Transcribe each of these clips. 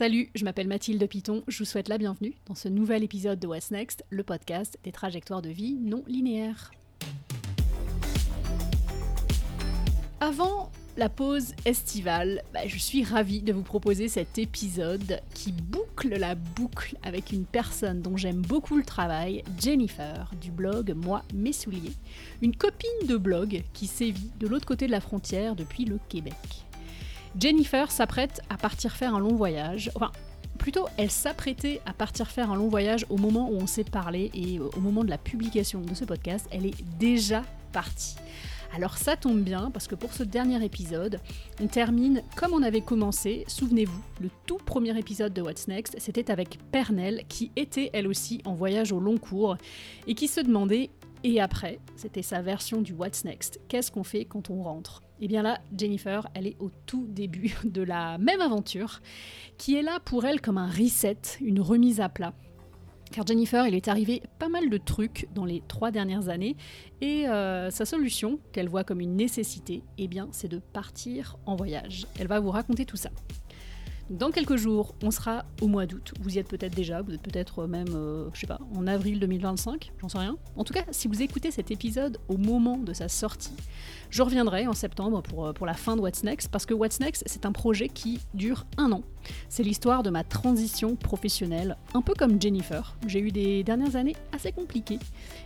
Salut, je m'appelle Mathilde Piton, je vous souhaite la bienvenue dans ce nouvel épisode de What's Next, le podcast des trajectoires de vie non linéaires. Avant la pause estivale, bah, je suis ravie de vous proposer cet épisode qui boucle la boucle avec une personne dont j'aime beaucoup le travail, Jennifer, du blog Moi, mes souliers, une copine de blog qui sévit de l'autre côté de la frontière depuis le Québec. Jennifer s'apprête à partir faire un long voyage, enfin plutôt elle s'apprêtait à partir faire un long voyage au moment où on s'est parlé et au moment de la publication de ce podcast, elle est déjà partie. Alors ça tombe bien parce que pour ce dernier épisode, on termine comme on avait commencé. Souvenez-vous, le tout premier épisode de What's Next, c'était avec Pernelle qui était elle aussi en voyage au long cours et qui se demandait et après, c'était sa version du What's Next. Qu'est-ce qu'on fait quand on rentre? Et eh bien là, Jennifer, elle est au tout début de la même aventure, qui est là pour elle comme un reset, une remise à plat. Car Jennifer, il est arrivé pas mal de trucs dans les trois dernières années, et euh, sa solution, qu'elle voit comme une nécessité, eh bien, c'est de partir en voyage. Elle va vous raconter tout ça. Dans quelques jours, on sera au mois d'août. Vous y êtes peut-être déjà, vous êtes peut-être même, euh, je sais pas, en avril 2025, j'en sais rien. En tout cas, si vous écoutez cet épisode au moment de sa sortie, je reviendrai en septembre pour, euh, pour la fin de What's Next, parce que What's Next, c'est un projet qui dure un an. C'est l'histoire de ma transition professionnelle, un peu comme Jennifer. J'ai eu des dernières années assez compliquées,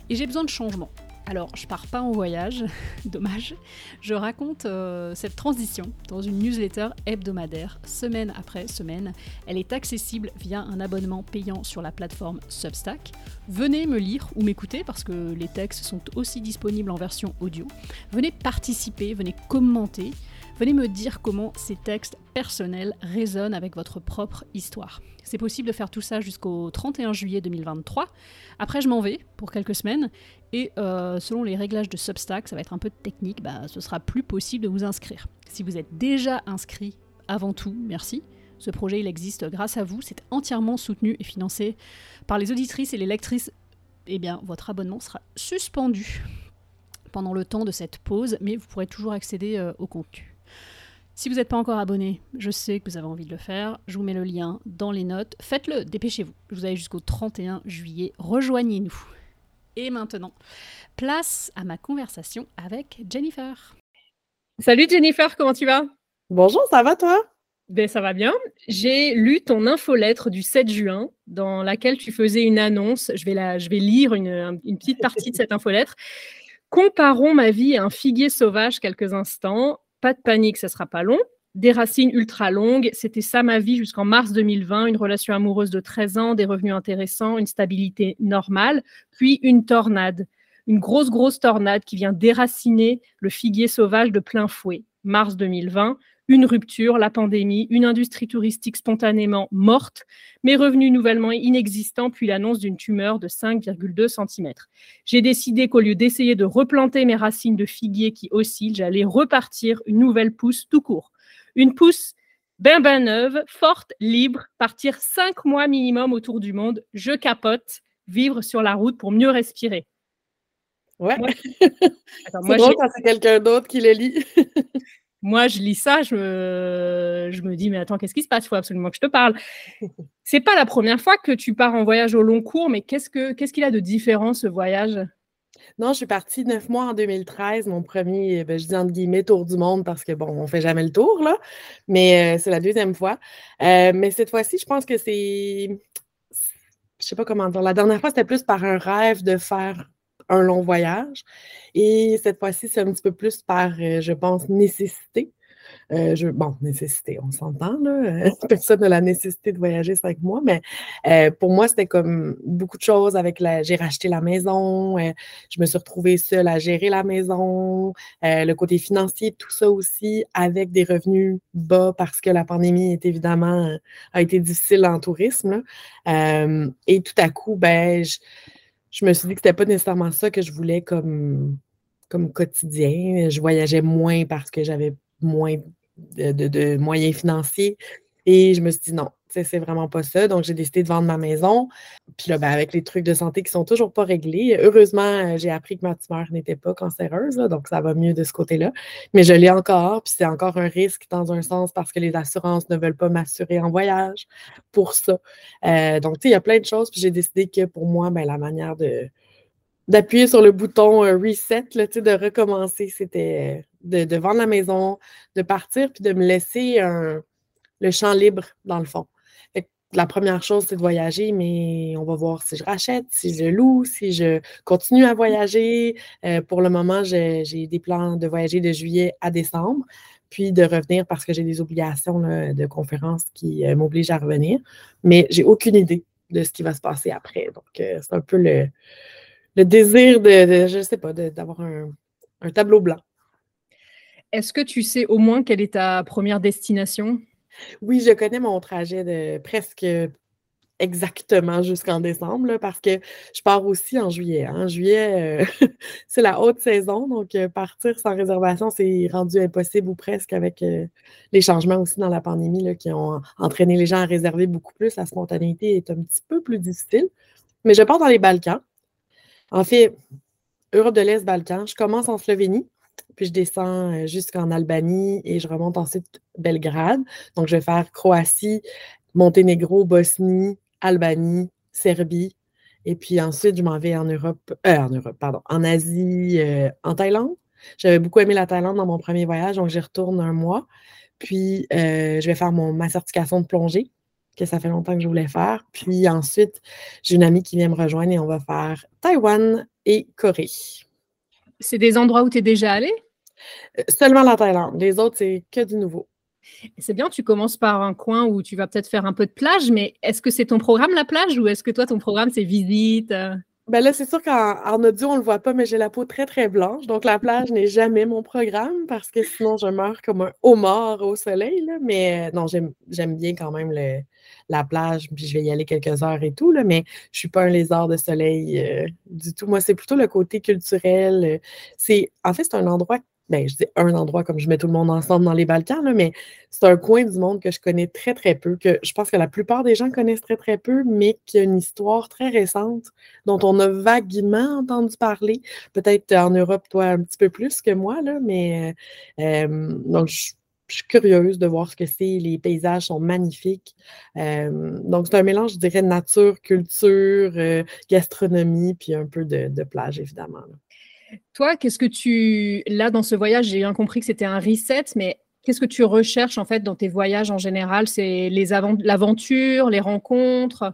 et j'ai besoin de changement. Alors, je pars pas en voyage, dommage. Je raconte euh, cette transition dans une newsletter hebdomadaire, semaine après semaine. Elle est accessible via un abonnement payant sur la plateforme Substack. Venez me lire ou m'écouter parce que les textes sont aussi disponibles en version audio. Venez participer, venez commenter. Venez me dire comment ces textes personnels résonnent avec votre propre histoire. C'est possible de faire tout ça jusqu'au 31 juillet 2023. Après, je m'en vais pour quelques semaines et euh, selon les réglages de Substack, ça va être un peu technique, bah, ce sera plus possible de vous inscrire. Si vous êtes déjà inscrit, avant tout, merci. Ce projet, il existe grâce à vous. C'est entièrement soutenu et financé par les auditrices et les lectrices. Eh bien, votre abonnement sera suspendu pendant le temps de cette pause, mais vous pourrez toujours accéder euh, au contenu. Si vous n'êtes pas encore abonné, je sais que vous avez envie de le faire. Je vous mets le lien dans les notes. Faites-le, dépêchez-vous. Vous avez jusqu'au 31 juillet. Rejoignez-nous. Et maintenant, place à ma conversation avec Jennifer. Salut Jennifer, comment tu vas? Bonjour, ça va toi? Ben, ça va bien. J'ai lu ton infolettre du 7 juin dans laquelle tu faisais une annonce. Je vais, la, je vais lire une, une petite partie de cette infolettre. Comparons ma vie à un figuier sauvage quelques instants. Pas de panique, ça sera pas long. Des racines ultra longues, c'était ça ma vie jusqu'en mars 2020, une relation amoureuse de 13 ans, des revenus intéressants, une stabilité normale, puis une tornade, une grosse, grosse tornade qui vient déraciner le figuier sauvage de plein fouet. Mars 2020, une rupture, la pandémie, une industrie touristique spontanément morte, mes revenus nouvellement inexistants, puis l'annonce d'une tumeur de 5,2 cm. J'ai décidé qu'au lieu d'essayer de replanter mes racines de figuier qui oscillent, j'allais repartir une nouvelle pousse tout court. Une pousse ben ben neuve, forte, libre, partir cinq mois minimum autour du monde, je capote, vivre sur la route pour mieux respirer. Ouais. c'est drôle quand c'est quelqu'un d'autre qui le lit. Moi, je lis ça, je me, je me dis, mais attends, qu'est-ce qui se passe? Il faut absolument que je te parle. C'est pas la première fois que tu pars en voyage au long cours, mais qu'est-ce qu'il a de différent, ce voyage? Non, je suis partie neuf mois en 2013, mon premier, ben, je dis entre guillemets, tour du monde parce que bon, on fait jamais le tour, là, mais euh, c'est la deuxième fois. Euh, mais cette fois-ci, je pense que c'est, je sais pas comment dire, la dernière fois, c'était plus par un rêve de faire un long voyage. Et cette fois-ci, c'est un petit peu plus par, euh, je pense, nécessité. Euh, je, bon, nécessité, on s'entend, là. Personne n'a la nécessité de voyager cinq mois, mais euh, pour moi, c'était comme beaucoup de choses avec la. J'ai racheté la maison, je me suis retrouvée seule à gérer la maison, le côté financier, tout ça aussi, avec des revenus bas parce que la pandémie est évidemment a été difficile en tourisme. et tout à coup, ben, je, je me suis dit que c'était pas nécessairement ça que je voulais comme, comme quotidien. Je voyageais moins parce que j'avais moins de, moyens financiers. Et je me suis dit non, c'est vraiment pas ça. Donc, j'ai décidé de vendre ma maison. Puis là, ben, avec les trucs de santé qui sont toujours pas réglés, heureusement, euh, j'ai appris que ma tumeur n'était pas cancéreuse, donc ça va mieux de ce côté-là. Mais je l'ai encore, puis c'est encore un risque dans un sens parce que les assurances ne veulent pas m'assurer en voyage pour ça. Euh, donc, tu sais, il y a plein de choses, puis j'ai décidé que pour moi, ben, la manière de d'appuyer sur le bouton euh, reset, là, de recommencer, c'était de, vendre la maison, de partir, puis de me laisser le champ libre, dans le fond la première chose, c'est de voyager, mais on va voir si je rachète, si je loue, si je continue à voyager. Euh, pour le moment, j'ai des plans de voyager de juillet à décembre, puis de revenir parce que j'ai des obligations de conférence qui euh, m'obligent à revenir. Mais j'ai aucune idée de ce qui va se passer après. Donc, euh, c'est un peu le, désir de, je ne sais pas, d'avoir un tableau blanc. Est-ce que tu sais au moins quelle est ta première destination? Oui, je connais mon trajet de presque exactement jusqu'en décembre, parce que je pars aussi en juillet. En juillet, euh, c'est la haute saison, donc euh, partir sans réservation, c'est rendu impossible ou presque avec euh, les changements aussi dans la pandémie qui ont entraîné les gens à réserver beaucoup plus. La spontanéité est un petit peu plus difficile. Mais je pars dans les Balkans. En fait, Europe de l'Est, Balkans. Je commence en Slovénie. Puis je descends euh, jusqu'en Albanie et je remonte ensuite Belgrade. Donc, je vais faire Croatie, Monténégro, Bosnie, Albanie, Serbie. Et puis ensuite, je m'en vais en Europe, euh, en Europe, pardon, en Asie, euh, en Thaïlande. J'avais beaucoup aimé la Thaïlande dans mon premier voyage, donc j'y retourne un mois. Puis, je vais faire mon, ma certification de plongée, que ça fait longtemps que je voulais faire. Puis ensuite, j'ai une amie qui vient me rejoindre et on va faire Taïwan et Corée. C'est des endroits où tu es déjà allé? Euh, seulement la Thaïlande. Les autres, c'est que du nouveau. C'est bien, tu commences par un coin où tu vas peut-être faire un peu de plage, mais est-ce que c'est ton programme la plage ou est-ce que toi, ton programme, c'est visite? Euh? Ben là, c'est sûr qu'en audio, on ne le voit pas, mais j'ai la peau très, très blanche. Donc, la plage n'est jamais mon programme parce que sinon, je meurs comme un homard au soleil. Mais euh, non, j'aime bien quand même le, la plage, puis je vais y aller quelques heures et tout, là, mais je ne suis pas un lézard de soleil euh, du tout. Moi, c'est plutôt le côté culturel. Euh, c'est, en fait, c'est un endroit ben, je dis un endroit comme je mets tout le monde ensemble dans les Balkans, mais c'est un coin du monde que je connais très, très peu, que je pense que la plupart des gens connaissent très, très peu, mais qui a une histoire très récente dont on a vaguement entendu parler. Peut-être en Europe, toi, un petit peu plus que moi, mais euh, donc je je suis curieuse de voir ce que c'est. Les paysages sont magnifiques. donc, c'est un mélange, je dirais, nature, culture, euh, gastronomie, puis un peu de, plage, évidemment. Toi, qu'est-ce que tu. Là, dans ce voyage, j'ai bien compris que c'était un reset, mais qu'est-ce que tu recherches, en fait, dans tes voyages en général? C'est l'aventure, les rencontres?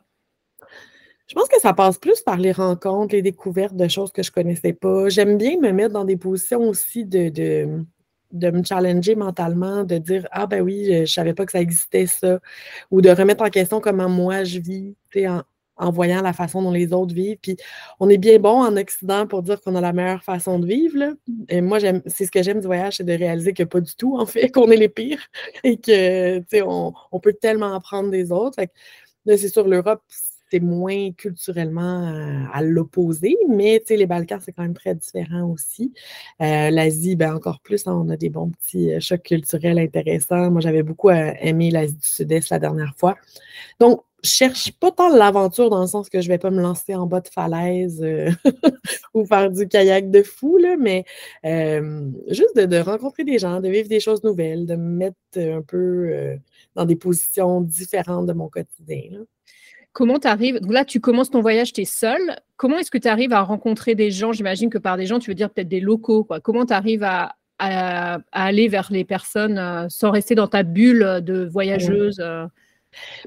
Je pense que ça passe plus par les rencontres, les découvertes de choses que je ne connaissais pas. J'aime bien me mettre dans des positions aussi de, de me challenger mentalement, de dire Ah ben oui, je ne savais pas que ça existait ça, ou de remettre en question comment moi je vis, en, en voyant la façon dont les autres vivent. Puis on est bien bon en Occident pour dire qu'on a la meilleure façon de vivre. Là. Et moi, c'est ce que j'aime du voyage, c'est de réaliser que pas du tout, en fait, qu'on est les pires et que on, on peut tellement apprendre des autres. là, c'est sûr, l'Europe, c'est moins culturellement euh, à, l'opposé, mais les Balkans, c'est quand même très différent aussi. Euh, L'Asie, ben, encore plus, hein, on a des bons petits euh, chocs culturels intéressants. Moi, j'avais beaucoup aimé l'Asie du Sud-Est la dernière fois. Donc, cherche pas tant l'aventure dans le sens que je vais pas me lancer en bas de falaise ou faire du kayak de fou, là, mais juste de, rencontrer des gens, de vivre des choses nouvelles, de me mettre un peu dans des positions différentes de mon quotidien. Comment tu arrives Là, tu commences ton voyage, tu es seul. Comment est-ce que tu arrives à rencontrer des gens? J'imagine que par des gens, tu veux dire peut-être des locaux. Comment tu arrives à, aller vers les personnes euh, sans rester dans ta bulle de voyageuse euh?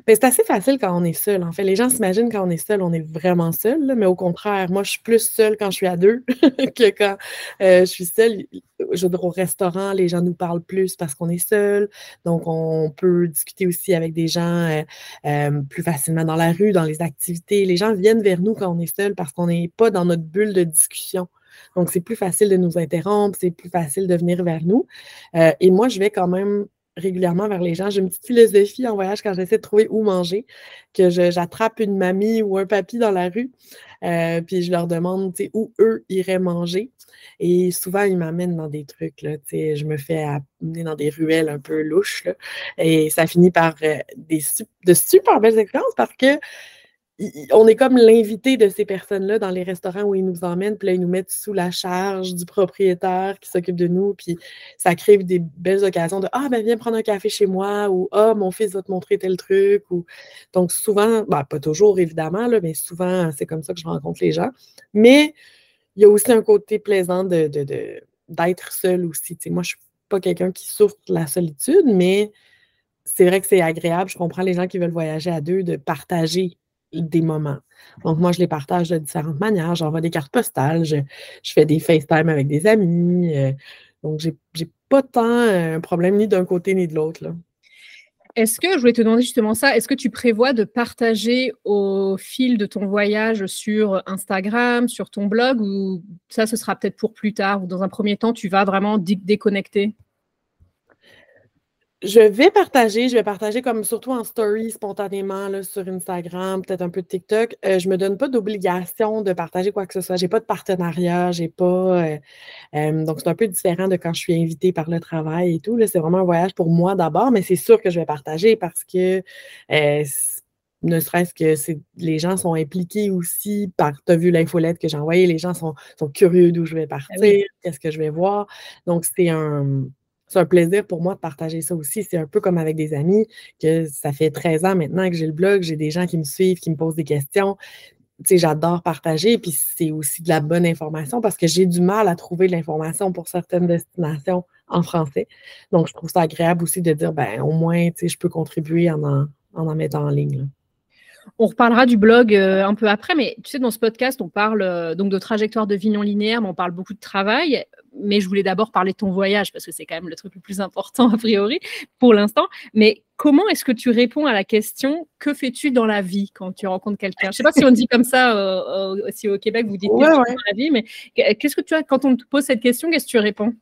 Ben, c'est assez facile quand on est seul. En fait, les gens s'imaginent quand on est seul, on est vraiment seul, mais au contraire, moi, je suis plus seule quand je suis à deux que quand euh, je suis seule. Je au restaurant, les gens nous parlent plus parce qu'on est seul. Donc, on peut discuter aussi avec des gens euh, euh, plus facilement dans la rue, dans les activités. Les gens viennent vers nous quand on est seul parce qu'on n'est pas dans notre bulle de discussion. Donc, c'est plus facile de nous interrompre, c'est plus facile de venir vers nous. et moi, je vais quand même régulièrement vers les gens. J'ai une petite philosophie en voyage quand j'essaie de trouver où manger, que j'attrape une mamie ou un papy dans la rue, euh, puis je leur demande où eux iraient manger. Et souvent, ils m'amènent dans des trucs. Je me fais amener dans des ruelles un peu louches. et ça finit par euh, des, de super belles expériences parce que on est comme l'invité de ces personnes-là dans les restaurants où ils nous emmènent, puis là, ils nous mettent sous la charge du propriétaire qui s'occupe de nous, puis ça crée des belles occasions de Ah, ben viens prendre un café chez moi, ou Ah, mon fils va te montrer tel truc. Ou... Donc, souvent, ben, pas toujours évidemment, mais souvent, c'est comme ça que je rencontre les gens. Mais il y a aussi un côté plaisant d'être seul aussi. moi, je suis pas quelqu'un qui souffre de la solitude, mais c'est vrai que c'est agréable. Je comprends les gens qui veulent voyager à deux, de partager des moments. Donc, moi, je les partage de différentes manières. J'envoie des cartes postales, je, fais des FaceTime avec des amis. Euh, donc, j'ai, n'ai pas tant un problème ni d'un côté ni de l'autre. Est-ce que, je voulais te demander justement ça, est-ce que tu prévois de partager au fil de ton voyage sur Instagram, sur ton blog, ou ça, ce sera peut-être pour plus tard, ou dans un premier temps, tu vas vraiment déconnecter? Je vais partager, je vais partager comme surtout en story spontanément là, sur Instagram, peut-être un peu de TikTok. Euh, je ne me donne pas d'obligation de partager quoi que ce soit. Je n'ai pas de partenariat, j'ai pas. Euh, euh, donc, c'est un peu différent de quand je suis invitée par le travail et tout. C'est vraiment un voyage pour moi d'abord, mais c'est sûr que je vais partager parce que ne serait-ce que les gens sont impliqués aussi par, tu as vu l'infolette que j'ai envoyée, les gens sont, sont curieux d'où je vais ah partir, qu'est-ce que je vais voir. Donc, c'est un c'est un plaisir pour moi de partager ça aussi. C'est un peu comme avec des amis, que ça fait 13 ans maintenant que j'ai le blog, j'ai des gens qui me suivent, qui me posent des questions. Tu sais, j'adore partager, puis c'est aussi de la bonne information parce que j'ai du mal à trouver de l'information pour certaines destinations en français. Donc, je trouve ça agréable aussi de dire, ben au moins, tu sais, je peux contribuer en en, en, mettant en ligne. On reparlera du blog euh, un peu après, mais tu sais, dans ce podcast, on parle euh, donc de trajectoire de vie non linéaire, mais on parle beaucoup de travail. Mais je voulais d'abord parler de ton voyage, parce que c'est quand même le truc le plus important a priori pour l'instant. Mais comment est-ce que tu réponds à la question que fais-tu dans la vie quand tu rencontres quelqu'un? Je ne sais pas si on dit comme ça euh, aussi au Québec, vous dites ouais, dans la vie, mais qu'est-ce que tu as quand on te pose cette question, qu'est-ce que tu réponds?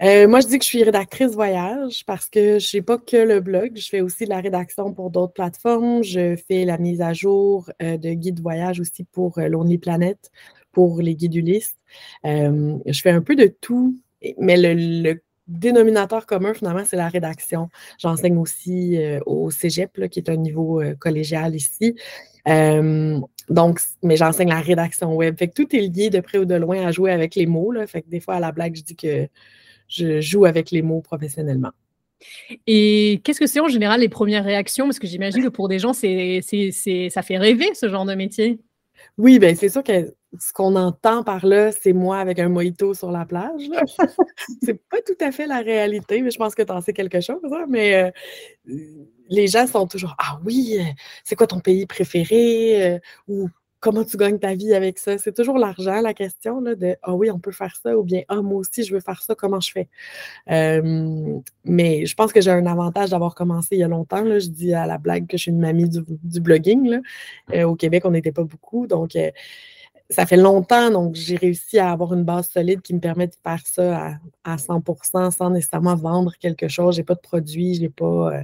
Euh, moi, je dis que je suis rédactrice voyage parce que je n'ai pas que le blog. Je fais aussi de la rédaction pour d'autres plateformes. Je fais la mise à jour euh, de guides voyage aussi pour euh, Lonely Planet, pour les guides Ulysse. je fais un peu de tout, mais le, dénominateur commun, finalement, c'est la rédaction. J'enseigne aussi au cégep, qui est un niveau collégial ici. donc, mais j'enseigne la rédaction web. Fait que tout est lié de près ou de loin à jouer avec les mots. Là. Fait que des fois, à la blague, je dis que je joue avec les mots professionnellement. Et qu'est-ce que c'est en général les premières réactions? Parce que j'imagine que pour des gens, c'est, ça fait rêver ce genre de métier. Oui, bien c'est sûr que ce qu'on entend par là, c'est moi avec un mojito sur la plage. c'est pas tout à fait la réalité, mais je pense que tu en sais quelque chose. Hein, mais euh, les gens sont toujours Ah oui, c'est quoi ton pays préféré? Euh, ou comment tu gagnes ta vie avec ça? C'est toujours l'argent, la question là, de Ah oui, on peut faire ça, ou bien Ah, moi aussi, je veux faire ça, comment je fais? mais je pense que j'ai un avantage d'avoir commencé il y a longtemps. Là. Je dis à la blague que je suis une mamie du, blogging. Là. Euh, au Québec, on n'était pas beaucoup. Donc, euh, ça fait longtemps, donc j'ai réussi à avoir une base solide qui me permet de faire ça à, 100% sans nécessairement vendre quelque chose. Je n'ai pas de produit, je n'ai pas. Euh,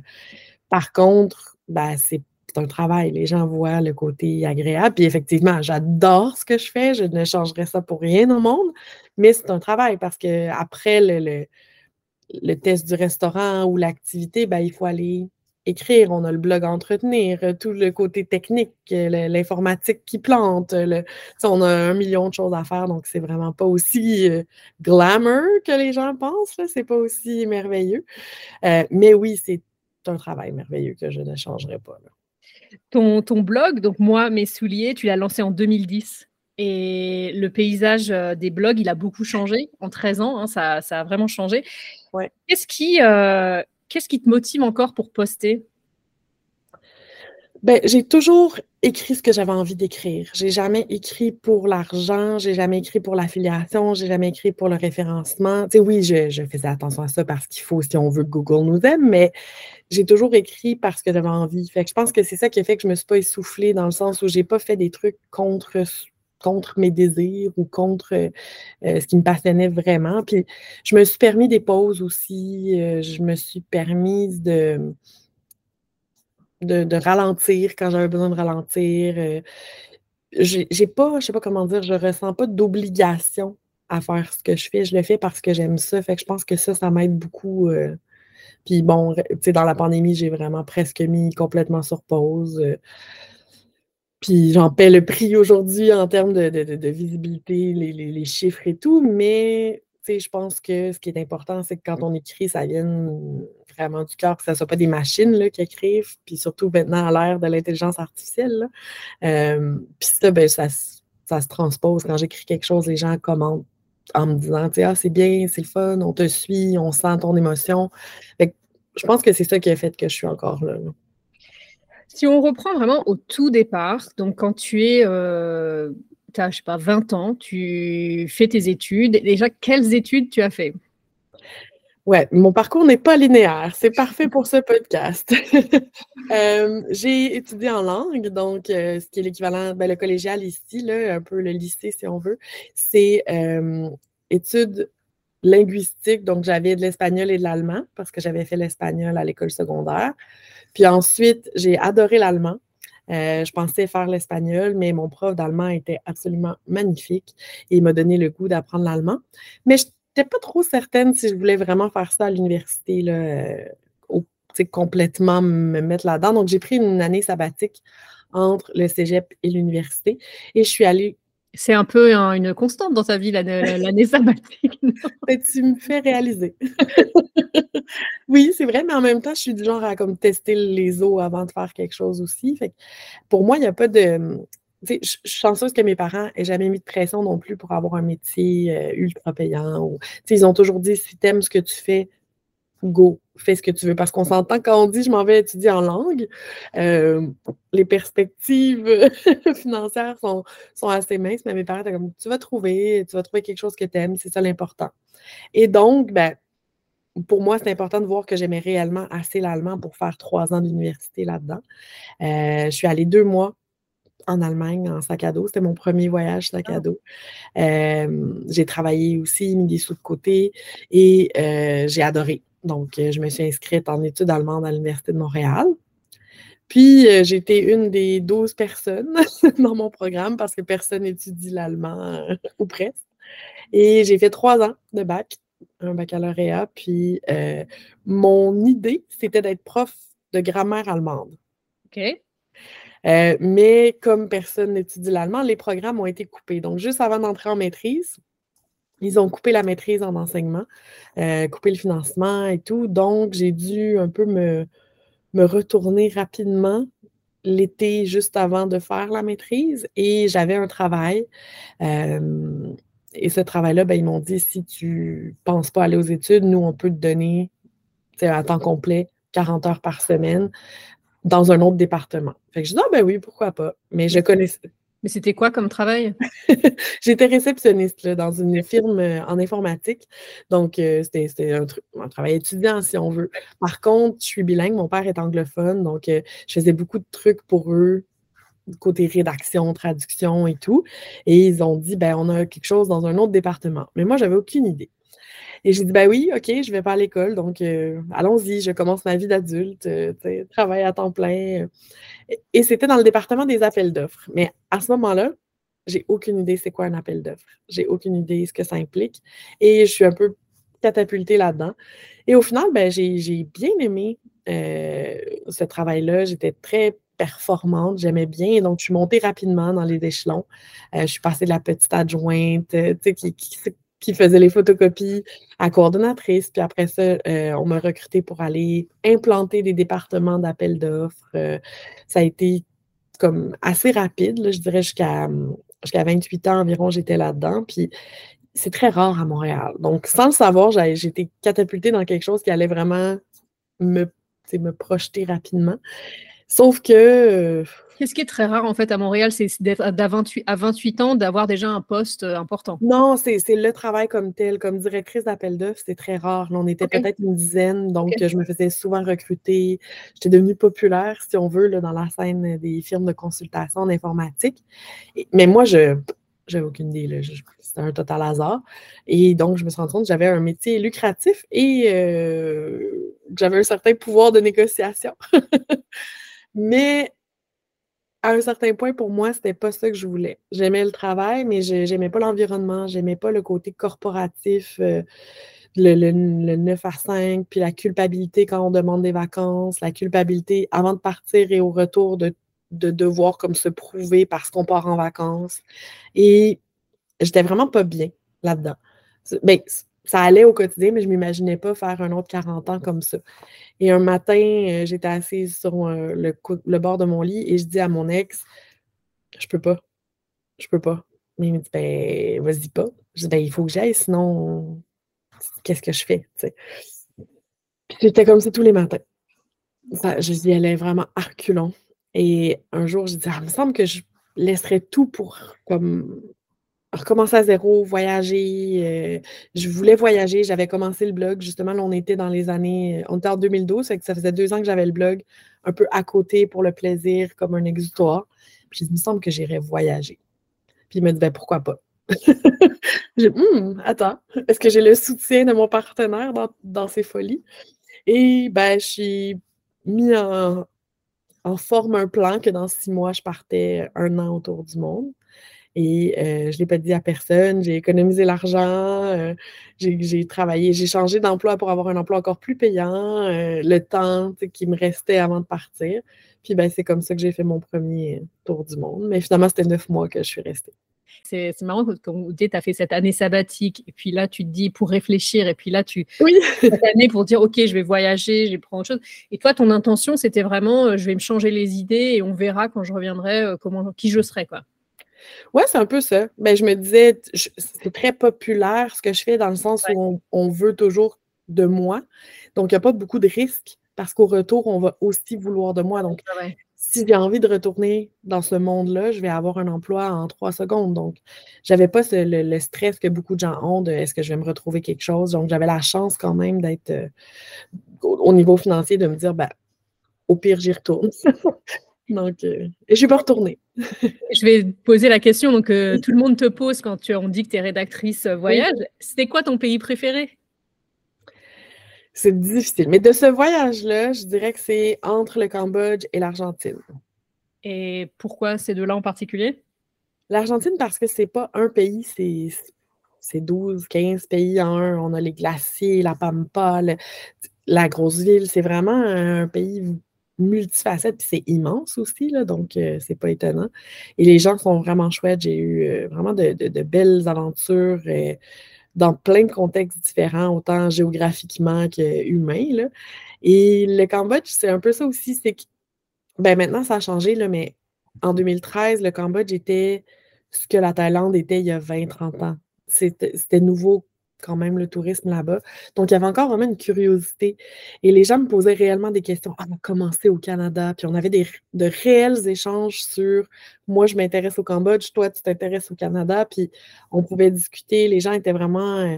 par contre, ben, c'est un travail. Les gens voient le côté agréable. Puis effectivement, j'adore ce que je fais. Je ne changerais ça pour rien au monde. Mais c'est un travail parce qu'après le, le, test du restaurant ou l'activité, ben, il faut aller écrire. On a le blog à entretenir, tout le côté technique, l'informatique qui plante. Le, on a un million de choses à faire. Donc, c'est vraiment pas aussi euh, glamour que les gens pensent. C'est pas aussi merveilleux. Euh, mais oui, c'est un travail merveilleux que je ne changerai pas. Ton, ton blog, donc moi, mes souliers, tu l'as lancé en 2010. Et le paysage euh, des blogs, il a beaucoup changé en 13 ans. Hein, ça, ça, a vraiment changé. Ouais. Qu'est-ce qui, euh, qu'est-ce qui te motive encore pour poster? Ben, j'ai toujours écrit ce que j'avais envie d'écrire. J'ai jamais écrit pour l'argent, j'ai jamais écrit pour l'affiliation, j'ai jamais écrit pour le référencement. Oui, je, faisais attention à ça parce qu'il faut si on veut que Google nous aime, mais j'ai toujours écrit parce que j'avais envie. Je pense que c'est ça qui a fait que je me suis pas essoufflée dans le sens où j'ai pas fait des trucs contre contre mes désirs ou contre euh, ce qui me passionnait vraiment. Puis je me suis permis des pauses aussi. je me suis permise de, de, ralentir quand j'avais besoin de ralentir. j'ai pas, je sais pas comment dire, je ressens pas d'obligation à faire ce que je fais. Je le fais parce que j'aime ça. Fait que je pense que ça, ça m'aide beaucoup. puis bon, tu sais, dans la pandémie, j'ai vraiment presque mis complètement sur pause. Puis j'en paie le prix aujourd'hui en termes de, visibilité, les, chiffres et tout, mais je pense que ce qui est important, c'est que quand on écrit, ça vienne vraiment du cœur, que ce ne soit pas des machines là, qui écrivent, puis surtout maintenant à l'ère de l'intelligence artificielle. Euh, puis ça, ben, ça, se transpose. Quand j'écris quelque chose, les gens commentent en me disant ah, c'est bien, c'est le fun, on te suit, on sent ton émotion. je pense que c'est ça qui a fait que je suis encore là. Si on reprend vraiment au tout départ, donc quand tu es, euh, as, je sais pas, 20 ans, tu fais tes études, déjà, quelles études tu as fait? Ouais, mon parcours n'est pas linéaire. C'est parfait pour ce podcast. Euh, j'ai étudié en langue, donc euh, ce qui est l'équivalent, ben, le collégial ici, là, un peu le lycée si on veut, c'est études linguistiques. Donc j'avais de l'espagnol et de l'allemand parce que j'avais fait l'espagnol à l'école secondaire. Puis ensuite, j'ai adoré l'allemand. Euh, je pensais faire l'espagnol, mais mon prof d'allemand était absolument magnifique et il m'a donné le goût d'apprendre l'allemand. Mais je n'étais pas trop certaine si je voulais vraiment faire ça à l'université, là, euh, complètement me mettre là-dedans. Donc, j'ai pris une année sabbatique entre le cégep et l'université et je suis allée c'est un peu une constante dans ta vie, l'année sabbatique. tu me fais réaliser. oui, c'est vrai, mais en même temps, je suis du genre à comme tester les eaux avant de faire quelque chose aussi. Fait pour moi, il n'y a pas de. Je suis chanceuse que mes parents n'aient jamais mis de pression non plus pour avoir un métier euh, ultra payant. Ou, ils ont toujours dit si tu aimes ce que tu fais, go, fais ce que tu veux. Parce qu'on s'entend quand on dit je m'en vais étudier en langue, euh, les perspectives financières sont, sont, assez minces, mais mes parents étaient comme tu vas trouver, tu vas trouver quelque chose que tu aimes, c'est ça l'important. Et donc, ben, pour moi, c'est important de voir que j'aimais réellement assez l'allemand pour faire trois ans d'université là-dedans. Euh, je suis allée deux mois en Allemagne en sac à dos. C'était mon premier voyage sac à ah. dos. Euh, j'ai travaillé aussi, mis des sous de côté et j'ai adoré. Donc, euh, je me suis inscrite en études allemandes à l'Université de Montréal. Puis, euh, j'ai été une des 12 personnes dans mon programme parce que personne n'étudie l'allemand euh, ou presque. Et j'ai fait trois ans de bac, un baccalauréat. Puis, mon idée, c'était d'être prof de grammaire allemande. OK. mais comme personne n'étudie l'allemand, les programmes ont été coupés. Donc, juste avant d'entrer en maîtrise, ils ont coupé la maîtrise en enseignement, euh, coupé le financement et tout. Donc, j'ai dû un peu me, me retourner rapidement l'été juste avant de faire la maîtrise et j'avais un travail. Euh, et ce travail-là, ben, ils m'ont dit si tu ne penses pas aller aux études, nous, on peut te donner à temps complet 40 heures par semaine dans un autre département. Fait que je dis, ah ben oui, pourquoi pas. Mais je connaissais, mais c'était quoi comme travail? J'étais réceptionniste dans une firme euh, en informatique. Donc, euh, c'était un, un, travail étudiant, si on veut. Par contre, je suis bilingue, mon père est anglophone, donc euh, je faisais beaucoup de trucs pour eux, côté rédaction, traduction et tout. Et ils ont dit, ben, on a quelque chose dans un autre département. Mais moi, j'avais aucune idée. Et j'ai dit, ben oui, OK, je vais pas à l'école, donc euh, allons-y, je commence ma vie d'adulte, euh, travail à temps plein. Et, c'était dans le département des appels d'offres. Mais à ce moment-là, j'ai aucune idée c'est quoi un appel d'offres. J'ai aucune idée ce que ça implique. Et je suis un peu catapultée là-dedans. Et au final, ben, j'ai bien aimé euh, ce travail-là. J'étais très performante, j'aimais bien. Donc, je suis montée rapidement dans les échelons. je suis passée de la petite adjointe, qui, qui, qui, qui faisait les photocopies à coordonnatrice. Puis après ça, euh, on m'a recruté pour aller implanter des départements d'appel d'offres. Euh, ça a été comme assez rapide, je dirais jusqu'à jusqu'à 28 ans environ, j'étais là-dedans. Puis c'est très rare à Montréal. Donc, sans le savoir, j'ai été catapultée dans quelque chose qui allait vraiment me, me projeter rapidement. Sauf que. Euh, Qu'est-ce qui est très rare en fait à Montréal, c'est d'être à 28, ans, d'avoir déjà un poste euh, important? Non, c'est le travail comme tel. Comme directrice d'appel d'offres, c'est très rare. on était peut-être une dizaine, donc je me faisais souvent recruter. J'étais devenue populaire, si on veut, là, dans la scène des firmes de consultation en informatique. mais moi, je J'avais aucune idée. C'était un total hasard. Et donc, je me suis rendu compte que j'avais un métier lucratif et euh, j'avais un certain pouvoir de négociation. mais à un certain point, pour moi, c'était pas ça que je voulais. J'aimais le travail, mais je n'aimais pas l'environnement, j'aimais pas le côté corporatif, euh, le, le, 9 à 5, puis la culpabilité quand on demande des vacances, la culpabilité avant de partir et au retour de de devoir comme se prouver parce qu'on part en vacances. Et j'étais vraiment pas bien là-dedans. Ça allait au quotidien, mais je ne m'imaginais pas faire un autre 40 ans comme ça. Et un matin, euh, j'étais assise sur euh, le, bord de mon lit et je dis à mon ex, je peux pas. Je peux pas. Mais il me dit, ben, vas-y pas. Je dis, ben, il faut que j'aille, sinon, qu'est-ce que je fais? Puis j'étais comme ça tous les matins. Je y allais vraiment arculon. Et un jour, je dis, ah, il me semble que je laisserais tout pour comme recommencer à zéro, voyager. Euh, je voulais voyager. J'avais commencé le blog. Justement, là, on était dans les années. On était en 2012, que ça faisait deux ans que j'avais le blog, un peu à côté pour le plaisir, comme un exutoire. Puis il me semble que j'irais voyager. Puis il me dit, pourquoi pas? je hum, attends, est-ce que j'ai le soutien de mon partenaire dans, dans ces folies? Et ben, je suis mis en, en forme un plan que dans six mois, je partais un an autour du monde. Et euh, je ne l'ai pas dit à personne. J'ai économisé l'argent, euh, j'ai travaillé, j'ai changé d'emploi pour avoir un emploi encore plus payant, euh, le temps qui me restait avant de partir. Puis ben, c'est comme ça que j'ai fait mon premier tour du monde. Mais finalement, c'était neuf mois que je suis restée. C'est marrant quand tu as fait cette année sabbatique, et puis là, tu te dis pour réfléchir, et puis là, tu. Oui. cette année pour dire, OK, je vais voyager, je vais prendre autre chose. Et toi, ton intention, c'était vraiment, je vais me changer les idées, et on verra quand je reviendrai comment, qui je serai, quoi. Ouais, c'est un peu ça. Ben, je me disais, c'est très populaire ce que je fais dans le sens où on, veut toujours de moi. Donc, il n'y a pas beaucoup de risques parce qu'au retour, on va aussi vouloir de moi. Donc, si j'ai envie de retourner dans ce monde-là, je vais avoir un emploi en trois secondes. Donc, j'avais pas le, stress que beaucoup de gens ont de est-ce que je vais me retrouver quelque chose? Donc, j'avais la chance quand même d'être euh, au, niveau financier de me dire, ben, au pire, j'y retourne. donc, euh, et je vais pas retourner. je vais poser la question donc, que tout le monde te pose quand tu, on dit que tu es rédactrice euh, voyage. C'était quoi ton pays préféré? C'est difficile. Mais de ce voyage-là, je dirais que c'est entre le Cambodge et l'Argentine. Et pourquoi? Ces deux-là en particulier? L'Argentine, parce que c'est pas un pays, c'est 12, 15 pays en un. On a les glaciers, la Pampa, la grosse ville. C'est vraiment un pays multifacette, puis c'est immense aussi, là, donc euh, c'est pas étonnant. Et les gens sont vraiment chouettes. J'ai eu euh, vraiment de, belles aventures. Euh, dans plein de contextes différents, autant géographiquement qu'humains. Et le Cambodge, c'est un peu ça aussi, c'est que ben maintenant, ça a changé, là, mais en 2013, le Cambodge était ce que la Thaïlande était il y a 20-30 ans. C'était nouveau quand même le tourisme là-bas. Donc, il y avait encore vraiment une curiosité. Et les gens me posaient réellement des questions. Ah, on a commencé au Canada. Puis on avait des, de réels échanges sur moi, je m'intéresse au Cambodge, toi, tu t'intéresses au Canada. Puis on pouvait discuter. Les gens étaient vraiment, euh,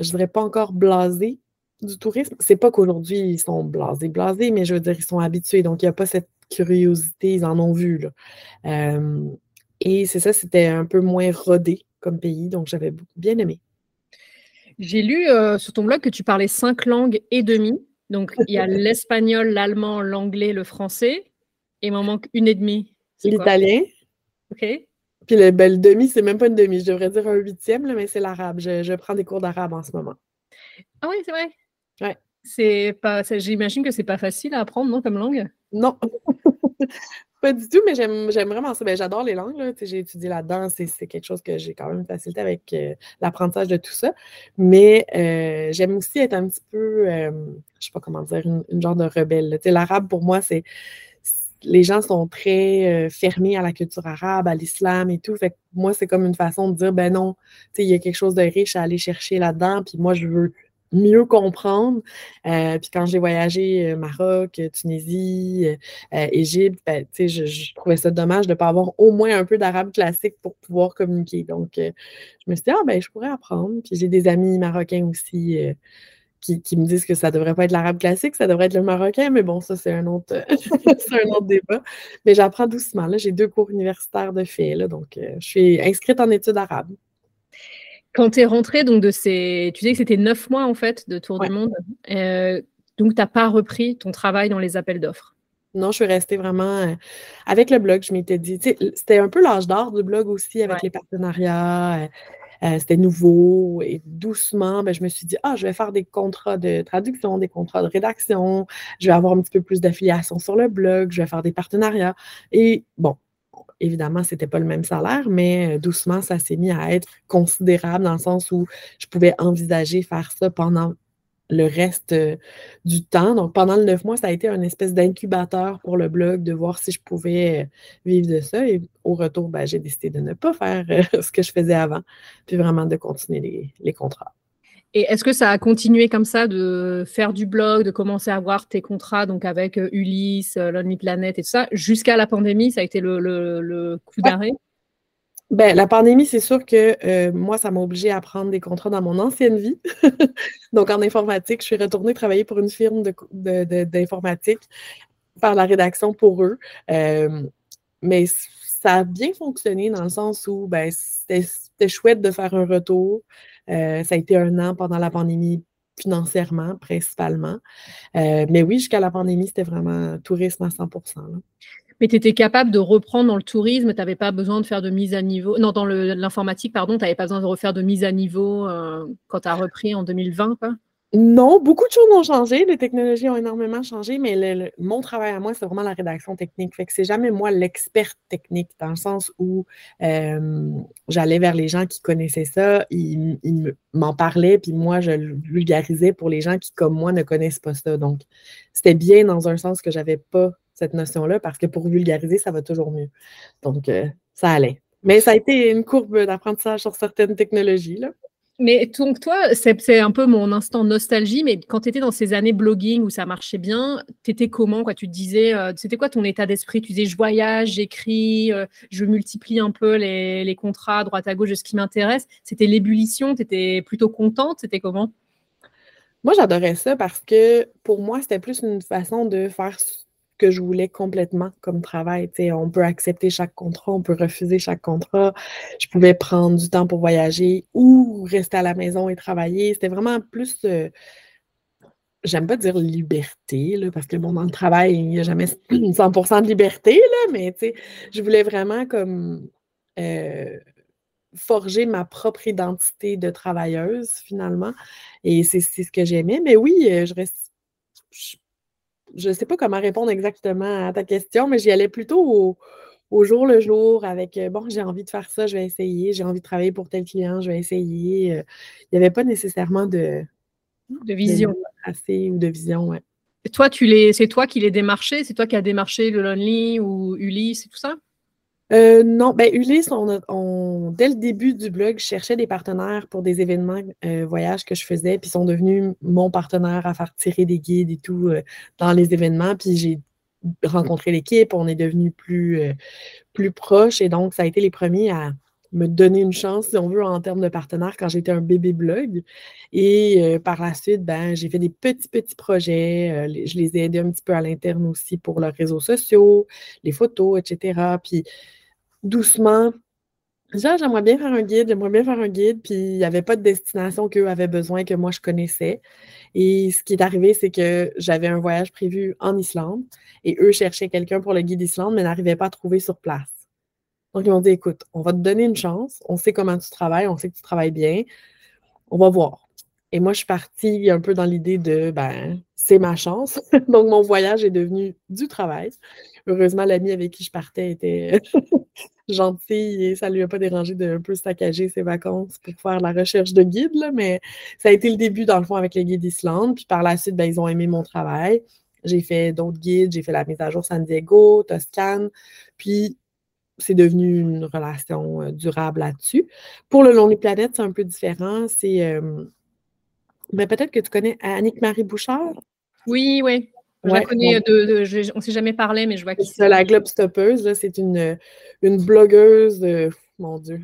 je dirais pas encore blasés du tourisme. C'est pas qu'aujourd'hui, ils sont blasés, blasés, mais je veux dire, ils sont habitués. Donc, il n'y a pas cette curiosité. Ils en ont vu. Là. Euh, et c'est ça, c'était un peu moins rodé comme pays. Donc, j'avais bien aimé. J'ai lu euh, sur ton blog que tu parlais cinq langues et demie. Donc, il y a l'espagnol, l'allemand, l'anglais, le français. Et il m'en manque une et demie. L'italien. OK. Puis le, ben, demi, c'est même pas une demi. Je devrais dire un huitième, mais c'est l'arabe. Je, prends des cours d'arabe en ce moment. Ah oui, c'est vrai. Ouais. C'est pas, j'imagine que c'est pas facile à apprendre, non, comme langue? Non. Pas du tout, mais j'aime vraiment ça. Ben, j'adore les langues. J'ai étudié là-dedans. C'est quelque chose que j'ai quand même facilité avec euh, l'apprentissage de tout ça. Mais euh, j'aime aussi être un petit peu, euh, je sais pas comment dire, une, genre de rebelle. L'arabe, pour moi, c'est. Les gens sont très fermés à la culture arabe, à l'islam et tout. Fait moi, c'est comme une façon de dire, ben non, il y a quelque chose de riche à aller chercher là-dedans. Puis moi, je veux mieux comprendre. Euh, puis quand j'ai voyagé euh, Maroc, Tunisie, euh, Égypte, ben, je, trouvais ça dommage de ne pas avoir au moins un peu d'arabe classique pour pouvoir communiquer. Donc, je me suis dit, ah ben, je pourrais apprendre. Puis j'ai des amis marocains aussi qui, me disent que ça ne devrait pas être l'arabe classique, ça devrait être le marocain, mais bon, ça, c'est un autre, débat. Mais j'apprends doucement. J'ai deux cours universitaires de fait, donc je suis inscrite en études arabes. Quand tu es rentrée donc, de ces. Tu disais que c'était neuf mois en fait de tour du monde. Euh, donc, tu n'as pas repris ton travail dans les appels d'offres? Non, je suis restée vraiment euh, avec le blog. Je m'étais dit, c'était un peu l'âge d'or du blog aussi avec les partenariats. Euh, c'était nouveau et doucement, ben, je me suis dit, ah, je vais faire des contrats de traduction, des contrats de rédaction, je vais avoir un petit peu plus d'affiliation sur le blog, je vais faire des partenariats. Et bon, évidemment, ce n'était pas le même salaire, mais euh, doucement, ça s'est mis à être considérable dans le sens où je pouvais envisager faire ça pendant le reste euh, du temps. Donc, pendant le neuf mois, ça a été une espèce d'incubateur pour le blog, de voir si je pouvais euh, vivre de ça. Et au retour, ben, j'ai décidé de ne pas faire ce que je faisais avant, puis vraiment de continuer les, contrats. Et est-ce que ça a continué comme ça de faire du blog, de commencer à voir tes contrats, donc avec Ulysse, Lonely Planet et tout ça, jusqu'à la pandémie, ça a été le, coup d'arrêt? Ben, la pandémie, c'est sûr que euh, moi, ça m'a obligé à prendre des contrats dans mon ancienne vie. Donc, en informatique, je suis retournée travailler pour une firme d'informatique, faire la rédaction pour eux. Euh, mais ça a bien fonctionné dans le sens où ben, c'était chouette de faire un retour. Euh, ça a été un an pendant la pandémie financièrement, principalement. mais oui, jusqu'à la pandémie, c'était vraiment tourisme à 100% mais tu étais capable de reprendre dans le tourisme, tu n'avais pas besoin de faire de mise à niveau. Non, dans l'informatique, pardon, tu n'avais pas besoin de refaire de mise à niveau euh, quand tu as repris en 2020, quoi? Non, beaucoup de choses ont changé, les technologies ont énormément changé, mais mon travail à moi, c'est vraiment la rédaction technique. Fait que c'est jamais moi l'expert technique, dans le sens où euh, j'allais vers les gens qui connaissaient ça, ils, m'en parlaient, puis moi, je le vulgarisais pour les gens qui, comme moi, ne connaissent pas ça. Donc, c'était bien dans un sens que j'avais pas cette notion-là, parce que pour vulgariser, ça va toujours mieux. Donc, euh, ça allait. Mais ça a été une courbe d'apprentissage sur certaines technologies. Là. Mais donc, toi, c'est un peu mon instant nostalgie, mais quand tu étais dans ces années blogging où ça marchait bien, tu étais comment quoi? Tu te disais, euh, c'était quoi ton état d'esprit? Tu disais, je voyage, j'écris, euh, je multiplie un peu les, les, contrats droite à gauche de ce qui m'intéresse. C'était l'ébullition? Tu étais plutôt contente? C'était comment? Moi, j'adorais ça parce que pour moi, c'était plus une façon de faire que je voulais complètement comme travail. on peut accepter chaque contrat, on peut refuser chaque contrat. Je pouvais prendre du temps pour voyager ou rester à la maison et travailler. C'était vraiment plus, euh, j'aime pas dire liberté, parce que bon, dans le travail, il n'y a jamais 100% de liberté, là, mais je voulais vraiment comme euh, forger ma propre identité de travailleuse, finalement. Et c'est ce que j'aimais. Mais oui, euh, je reste ne sais pas comment répondre exactement à ta question, mais j'y allais plutôt au, jour le jour avec euh, bon, j'ai envie de faire ça, je vais essayer, j'ai envie de travailler pour tel client, je vais essayer. Euh, il n'y avait pas nécessairement de, de vision. assez ou de vision, ouais. toi, tu les, c'est toi qui les démarché, c'est toi qui as démarché le Lonely ou Ulysse et tout ça? Euh, non, ben Ulysse, on, dès le début du blog, je cherchais des partenaires pour des événements euh, voyages que je faisais, puis ils sont devenus mon partenaire à faire tirer des guides et tout euh, dans les événements. Puis j'ai rencontré l'équipe, on est devenus plus, plus proches et donc ça a été les premiers à me donner une chance, si on veut, en termes de partenaire quand j'étais un bébé blog. Et par la suite, ben, j'ai fait des petits, petits projets. je les ai aidés un petit peu à l'interne aussi pour leurs réseaux sociaux, les photos, etc. Puis doucement, j'aimerais bien faire un guide, j'aimerais bien faire un guide, puis il n'y avait pas de destination qu'eux avaient besoin, que moi je connaissais. Et ce qui est arrivé, c'est que j'avais un voyage prévu en Islande et eux cherchaient quelqu'un pour le guide Islande, mais n'arrivaient pas à trouver sur place. Donc, ils m'ont dit écoute, on va te donner une chance, on sait comment tu travailles, on sait que tu travailles bien, on va voir. Et moi, je suis partie un peu dans l'idée de ben, c'est ma chance. Donc, mon voyage est devenu du travail. Heureusement, l'ami avec qui je partais était gentil et ça ne lui a pas dérangé de un peu saccager ses vacances pour faire la recherche de guide. mais ça a été le début, dans le fond, avec les guides d'Islande. Puis par la suite, ben, ils ont aimé mon travail. J'ai fait d'autres guides, j'ai fait la mise à jour San Diego, Toscane. Puis c'est devenu une relation euh, durable là-dessus. Pour le Lonely Planet, c'est un peu différent. C'est. Euh, ben, peut-être que tu connais Annick Marie Bouchard? Oui, oui. Je la connais de, on ne s'est jamais parlé, mais je vois qui c'est. La Globe Stoppeuse, c'est une, une blogueuse, mon Dieu,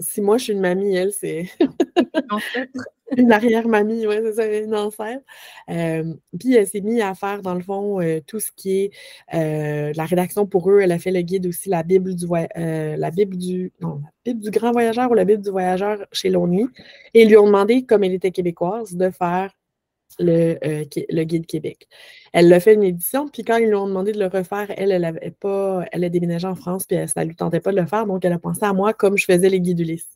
si moi je suis une mamie, elle, c'est une arrière-mamie, oui, c'est ça, une ancêtre. puis elle s'est mise à faire, dans le fond, tout ce qui est la rédaction pour eux. Elle a fait le guide aussi, la Bible du la Bible du. Non, la Bible du grand voyageur ou la Bible du voyageur chez l'ONU. Et ils lui ont demandé, comme elle était québécoise, de faire le, le, Guide Québec. Elle l'a fait une édition, puis quand ils lui ont demandé de le refaire, elle, elle avait pas, elle a déménagé en France, puis ça ne lui tentait pas de le faire, donc elle a pensé à moi comme je faisais les guides Ulysse.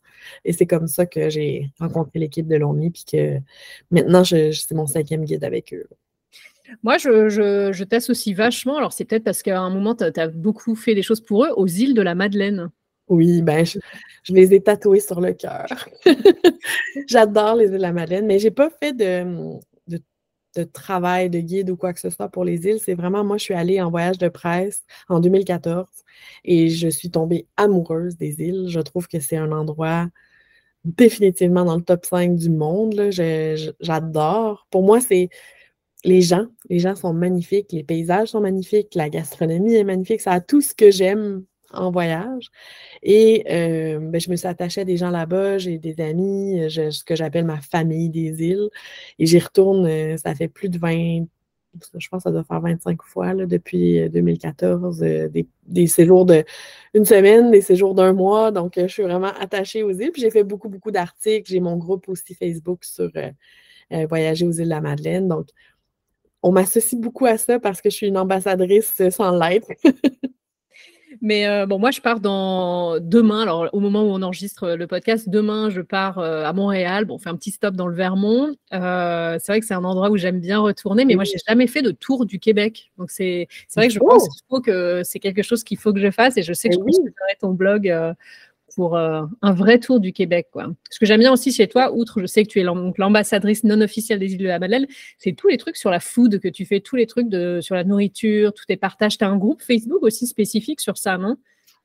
Et c'est comme ça que j'ai rencontré l'équipe de l'ONU, puis que maintenant, c'est mon cinquième guide avec eux. Moi, je, je, t'associe vachement. Alors, c'est peut-être parce qu'à un moment, tu as, beaucoup fait des choses pour eux aux îles de la Madeleine. Oui, ben, je, les ai tatoués sur le cœur. J'adore les îles de la Madeleine, mais j'ai pas fait de, de travail de guide ou quoi que ce soit pour les îles. C'est vraiment, moi, je suis allée en voyage de presse en 2014 et je suis tombée amoureuse des îles. Je trouve que c'est un endroit définitivement dans le top 5 du monde. J'adore. Pour moi, c'est les gens. Les gens sont magnifiques, les paysages sont magnifiques, la gastronomie est magnifique. Ça a tout ce que j'aime en voyage. Et euh, ben, je me suis attachée à des gens là-bas, j'ai des amis, euh, ce que j'appelle ma famille des îles. Et j'y retourne, euh, ça fait plus de 20, je pense que ça doit faire 25 fois depuis 2014, des, séjours de semaine, des séjours d'un mois. Donc, je suis vraiment attachée aux îles. Puis j'ai fait beaucoup, beaucoup d'articles. J'ai mon groupe aussi Facebook sur Voyager aux îles de la Madeleine. Donc, on m'associe beaucoup à ça parce que je suis une ambassadrice sans l'être. Mais euh, bon, moi, je pars dans demain. Alors, au moment où on enregistre le podcast, demain, je pars euh, à Montréal. Bon, on fait un petit stop dans le Vermont. Euh, c'est vrai que c'est un endroit où j'aime bien retourner, mais moi, j'ai jamais fait de tour du Québec. Donc, c'est vrai que je pense oh! que c'est quelque chose qu'il faut que je fasse. Et je sais que je oui. ton blog pour euh, un vrai tour du Québec. Quoi. Ce que j'aime bien aussi chez toi, outre je sais que tu es l'ambassadrice non officielle des îles de la Madeleine, c'est tous les trucs sur la food que tu fais, tous les trucs sur la nourriture, tous tes partages. Tu as un groupe Facebook aussi spécifique sur ça, non?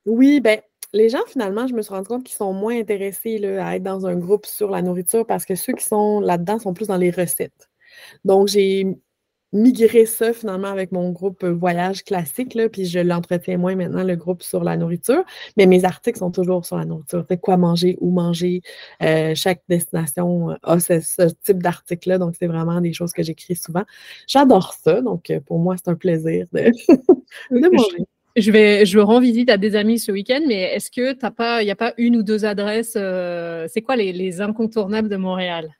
Oui, ben les gens, finalement, je me suis rendu compte qu'ils sont moins intéressés là, à être dans un groupe sur la nourriture parce que ceux qui sont là-dedans sont plus dans les recettes. Donc, j'ai migrer ça finalement avec mon groupe euh, voyage classique, là, puis je l'entretiens moins maintenant, le groupe sur la nourriture, mais mes articles sont toujours sur la nourriture. Fait quoi manger, où manger. Euh, chaque destination a ce, type d'article-là, donc c'est vraiment des choses que j'écris souvent. J'adore ça, donc euh, pour moi, c'est un plaisir de, manger. Je vais, je rends visite à des amis ce week-end, mais est-ce que t'as pas, il n'y a pas une ou deux adresses C'est quoi les, les incontournables de Montréal?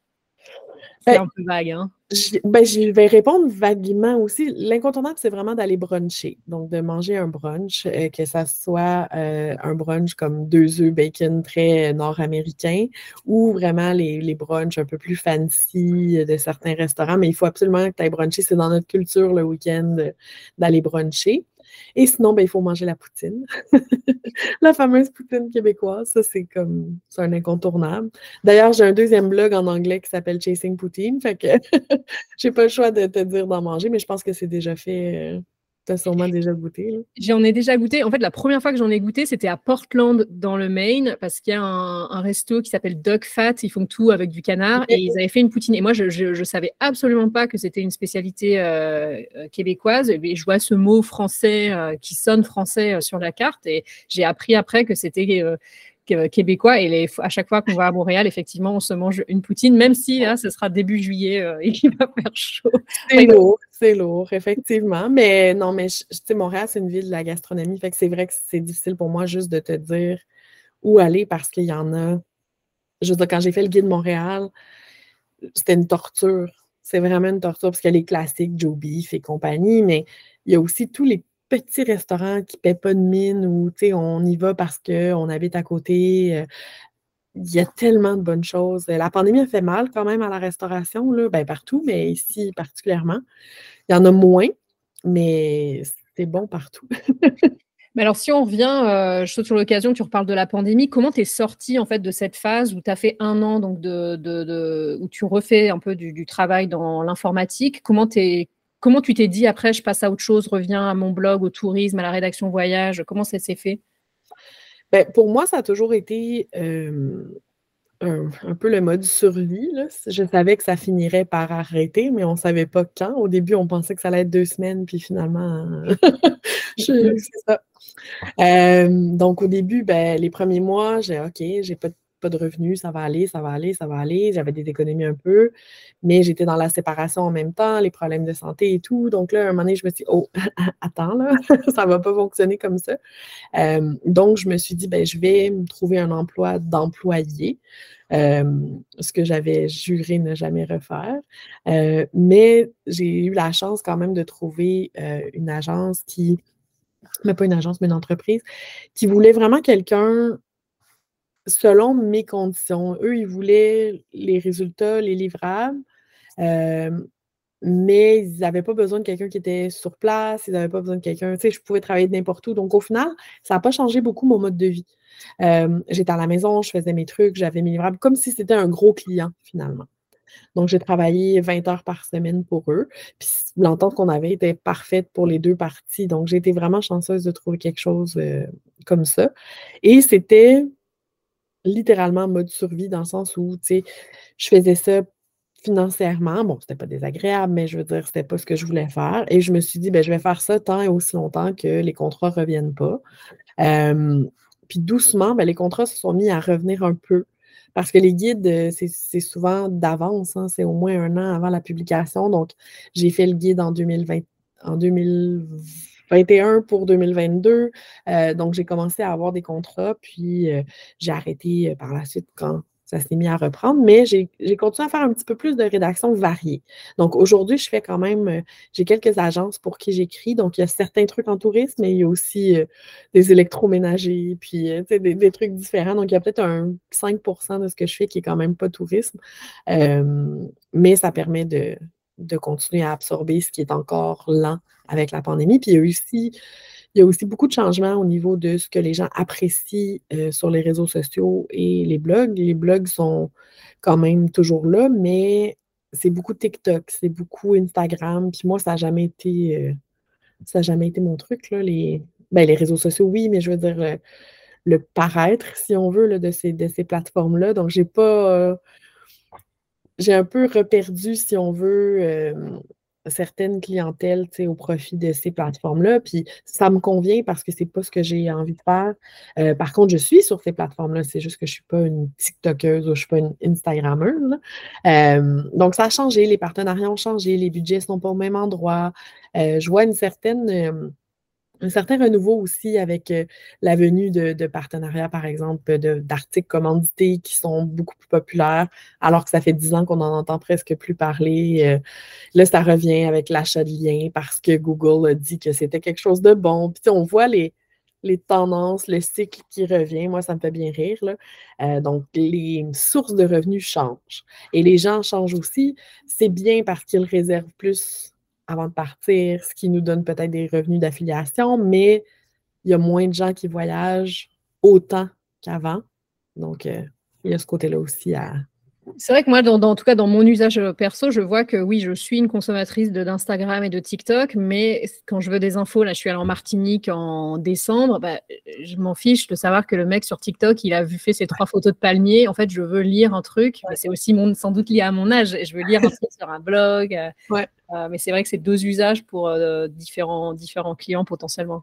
C'est un peu vague, hein je, ben, je vais répondre vaguement aussi. L'incontournable, c'est vraiment d'aller bruncher. Donc, de manger un brunch, euh, que ça soit euh, un brunch comme deux œufs bacon très nord-américain ou vraiment les, les brunchs un peu plus fancy de certains restaurants. Mais il faut absolument que tu ailles bruncher. C'est dans notre culture le week-end d'aller bruncher. Et sinon, ben, il faut manger la poutine. la fameuse poutine québécoise, ça, c'est comme, c'est un incontournable. D'ailleurs, j'ai un deuxième blog en anglais qui s'appelle Chasing Poutine, fait que j'ai pas le choix de te dire d'en manger, mais je pense que c'est déjà fait euh, tu as sûrement déjà goûté. J'en ai déjà goûté. En fait, la première fois que j'en ai goûté, c'était à Portland, dans le Maine, parce qu'il y a un, resto qui s'appelle Duck Fat. Ils font tout avec du canard et ils avaient fait une poutine. Et moi, je ne savais absolument pas que c'était une spécialité euh, euh, québécoise. Et je vois ce mot français euh, qui sonne français sur la carte et j'ai appris après que c'était québécois. Et à chaque fois qu'on va à Montréal, effectivement, on se mange une poutine, même si là, ce sera début juillet et qu'il va faire chaud. C'est lourd, c'est lourd, effectivement. Mais non, mais tu sais, Montréal, c'est une ville de la gastronomie. Fait que c'est vrai que c'est difficile pour moi juste de te dire où aller parce qu'il y en a. Je veux dire, quand j'ai fait le guide Montréal, c'était une torture. C'est vraiment une torture parce qu'il y a les classiques, Joe Beef et compagnie, mais il y a aussi tous les petits restaurants qui ne paient pas de mine ou on y va parce qu'on habite à côté. Euh, il y a tellement de bonnes choses. La pandémie a fait mal quand même à la restauration, là, ben partout, mais ici particulièrement. Il y en a moins, mais c'est bon partout. mais alors, si on revient, euh, je saute sur l'occasion, tu reparles de la pandémie, comment tu es sorti en fait de cette phase où tu as fait un an donc de, où tu refais un peu du, travail dans l'informatique? Comment es Comment tu t'es dit après, je passe à autre chose, reviens à mon blog, au tourisme, à la rédaction voyage Comment ça s'est fait? Ben, Pour moi, ça a toujours été euh, un, peu le mode survie. Je savais que ça finirait par arrêter, mais on ne savait pas quand. Au début, on pensait que ça allait être deux semaines, puis finalement, c'est ça. Euh, donc, au début, ben, les premiers mois, j'ai OK, j'ai pas pas de revenus, ça va aller, ça va aller, ça va aller. J'avais des économies un peu, mais j'étais dans la séparation en même temps, les problèmes de santé et tout. Donc là, un moment donné, je me suis dit, oh, attends, là, ça va pas fonctionner comme ça. Euh, donc, je me suis dit, ben, je vais me trouver un emploi d'employé. Euh, ce que j'avais juré ne jamais refaire. Euh, mais j'ai eu la chance quand même de trouver une agence qui, mais pas une agence, mais une entreprise, qui voulait vraiment quelqu'un selon mes conditions. Eux, ils voulaient les résultats, les livrables, euh, mais ils n'avaient pas besoin de quelqu'un qui était sur place, ils n'avaient pas besoin de quelqu'un, tu sais, je pouvais travailler de n'importe où. Donc, au final, ça n'a pas changé beaucoup mon mode de vie. Euh, j'étais à la maison, je faisais mes trucs, j'avais mes livrables, comme si c'était un gros client, finalement. Donc, j'ai travaillé 20 heures par semaine pour eux. Puis l'entente qu'on avait était parfaite pour les deux parties. Donc, j'ai été vraiment chanceuse de trouver quelque chose euh, comme ça. Et c'était littéralement mode survie dans le sens où, tu sais, je faisais ça financièrement. Bon, c'était pas désagréable, mais je veux dire, c'était pas ce que je voulais faire. Et je me suis dit, ben, je vais faire ça tant et aussi longtemps que les contrats ne reviennent pas. puis doucement, ben, les contrats se sont mis à revenir un peu. Parce que les guides, euh, c'est souvent d'avance, hein, c'est au moins un an avant la publication. Donc, j'ai fait le guide en 2020, en 2020 21 pour 2022. Euh, donc, j'ai commencé à avoir des contrats, puis euh, j'ai arrêté euh, par la suite quand ça s'est mis à reprendre, mais j'ai continué à faire un petit peu plus de rédaction variée. Donc, aujourd'hui, je fais quand même, j'ai quelques agences pour qui j'écris. Donc, il y a certains trucs en tourisme, mais il y a aussi des électroménagers, puis des, trucs différents. Donc, il y a peut-être un 5% de ce que je fais qui est quand même pas tourisme. mais ça permet de, de continuer à absorber ce qui est encore lent avec la pandémie. Puis il y a aussi, il y a aussi beaucoup de changements au niveau de ce que les gens apprécient euh, sur les réseaux sociaux et les blogs. Les blogs sont quand même toujours là, mais c'est beaucoup TikTok, c'est beaucoup Instagram. Puis moi, ça n'a jamais été euh, jamais été mon truc. Ben, les réseaux sociaux, oui, mais je veux dire euh, le paraître, si on veut, de ces, de ces plateformes-là. Donc, j'ai pas j'ai un peu reperdu, si on veut, certaines clientèles au profit de ces plateformes-là. Puis ça me convient parce que c'est pas ce que j'ai envie de faire. Euh, par contre, je suis sur ces plateformes-là. C'est juste que je suis pas une TikTokeuse ou je suis pas une Instagrammeuse. donc, ça a changé. Les partenariats ont changé. Les budgets sont pas au même endroit. Euh, je vois une certaine un certain renouveau aussi avec euh, la venue de, partenariats, par exemple, d'articles commandités qui sont beaucoup plus populaires, alors que ça fait dix ans qu'on n'en entend presque plus parler. Euh, là, ça revient avec l'achat de liens parce que Google a dit que c'était quelque chose de bon. Puis on voit les, tendances, le cycle qui revient. Moi, ça me fait bien rire. Euh, donc, les sources de revenus changent. Et les gens changent aussi. C'est bien parce qu'ils réservent plus avant de partir, ce qui nous donne peut-être des revenus d'affiliation, mais il y a moins de gens qui voyagent autant qu'avant. Donc, euh, il y a ce côté-là aussi à. C'est vrai que moi, dans, en tout cas, dans mon usage euh, perso, je vois que oui, je suis une consommatrice d'Instagram et de TikTok, mais quand je veux des infos, là, je suis allée en Martinique en décembre, bah, je m'en fiche de savoir que le mec sur TikTok, il a vu fait ses trois photos de palmiers. En fait, je veux lire un truc, c'est aussi mon, sans doute lié à mon âge. Je veux lire un truc sur un blog. Euh, ouais. Euh, mais c'est vrai que c'est deux usages pour euh, différents, différents clients potentiellement.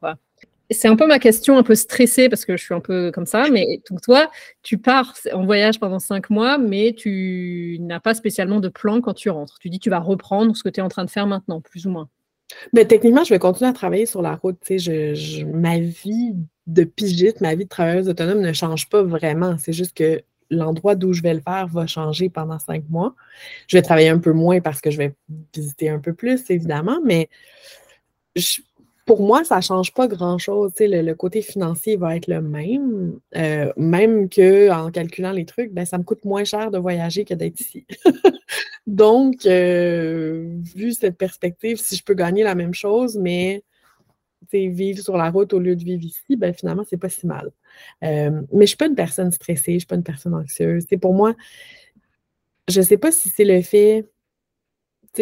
C'est un peu ma question, un peu stressée parce que je suis un peu comme ça. Mais donc toi, tu pars en voyage pendant cinq mois, mais tu n'as pas spécialement de plan quand tu rentres. Tu dis tu vas reprendre ce que tu es en train de faire maintenant, plus ou moins. Mais techniquement, je vais continuer à travailler sur la route. Je, ma vie de pigiste, ma vie de travailleuse autonome ne change pas vraiment. C'est juste que l'endroit d'où je vais le faire va changer pendant cinq mois. Je vais travailler un peu moins parce que je vais visiter un peu plus, évidemment, mais pour moi, ça ne change pas grand-chose. Le, le, côté financier va être le même, euh, même qu'en calculant les trucs, ben, ça me coûte moins cher de voyager que d'être ici. Donc, euh, vu cette perspective, si je peux gagner la même chose, mais vivre sur la route au lieu de vivre ici, ben, finalement, c'est pas si mal. Euh, mais je ne suis pas une personne stressée, je ne suis pas une personne anxieuse. pour moi, je ne sais pas si c'est le fait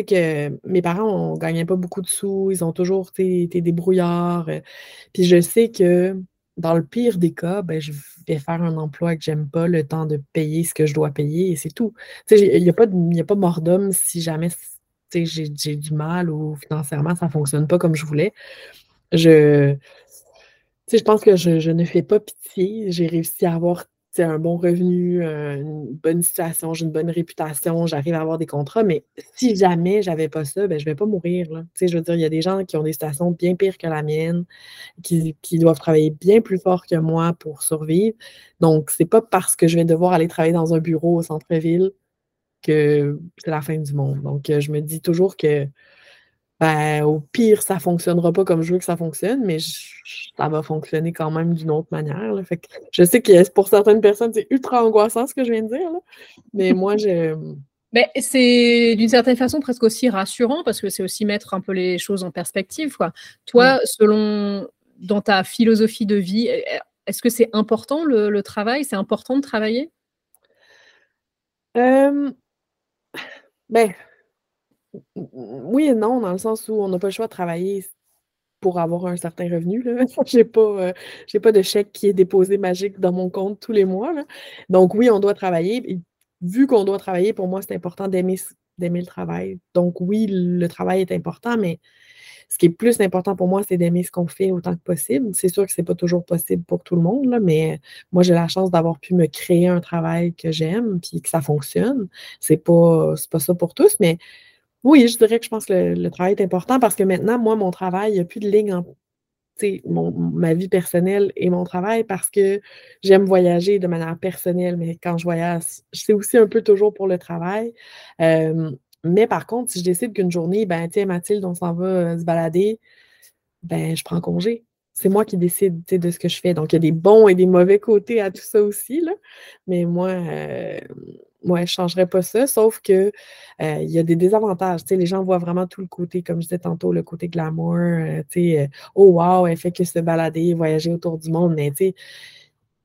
que mes parents ne gagnaient pas beaucoup de sous, ils ont toujours été débrouillards. Euh, puis je sais que dans le pire des cas, ben, je vais faire un emploi que j'aime pas, le temps de payer ce que je dois payer et c'est tout. Il n'y a, pas a pas mort d'homme si jamais j'ai du mal ou financièrement ça ne fonctionne pas comme je voulais. Je, je pense que je, ne fais pas pitié. J'ai réussi à avoir un bon revenu, une bonne situation, j'ai une bonne réputation, j'arrive à avoir des contrats, mais si jamais j'avais pas ça, ben, je vais pas mourir, là. Je veux dire, il y a des gens qui ont des situations bien pires que la mienne, qui, qui doivent travailler bien plus fort que moi pour survivre. Donc, c'est pas parce que je vais devoir aller travailler dans un bureau au centre-ville que c'est la fin du monde. Donc, je me dis toujours que ben, au pire, ça ne fonctionnera pas comme je veux que ça fonctionne, mais ça va fonctionner quand même d'une autre manière. Fait que je sais que pour certaines personnes, c'est ultra angoissant ce que je viens de dire, mais moi, je. Mais c'est d'une certaine façon presque aussi rassurant parce que c'est aussi mettre un peu les choses en perspective. Quoi. Toi, selon dans ta philosophie de vie, est-ce que c'est important le, travail? C'est important de travailler? Euh... Ben, oui et non, dans le sens où on n'a pas le choix de travailler pour avoir un certain revenu. Je n'ai pas, euh, pas de chèque qui est déposé magique dans mon compte tous les mois. Donc oui, on doit travailler. vu qu'on doit travailler, pour moi, c'est important d'aimer, le travail. Donc oui, le travail est important, mais ce qui est plus important pour moi, c'est d'aimer ce qu'on fait autant que possible. C'est sûr que ce n'est pas toujours possible pour tout le monde, mais moi, j'ai la chance d'avoir pu me créer un travail que j'aime puis que ça fonctionne. C'est pas, pas ça pour tous, mais oui, je dirais que je pense que le, travail est important parce que maintenant, moi, mon travail, il n'y a plus de ligne entre ma vie personnelle et mon travail parce que j'aime voyager de manière personnelle, mais quand je voyage, c'est aussi un peu toujours pour le travail. mais par contre, si je décide qu'une journée, ben, tiens, Mathilde, on s'en va euh, se balader, ben, je prends congé. C'est moi qui décide de ce que je fais. Donc, il y a des bons et des mauvais côtés à tout ça aussi. Là. Mais moi, euh, moi, je ne changerais pas ça, sauf que euh, il y a des désavantages. les gens voient vraiment tout le côté, comme je disais tantôt, le côté glamour. Euh, euh, oh wow, elle fait que se balader, voyager autour du monde. Mais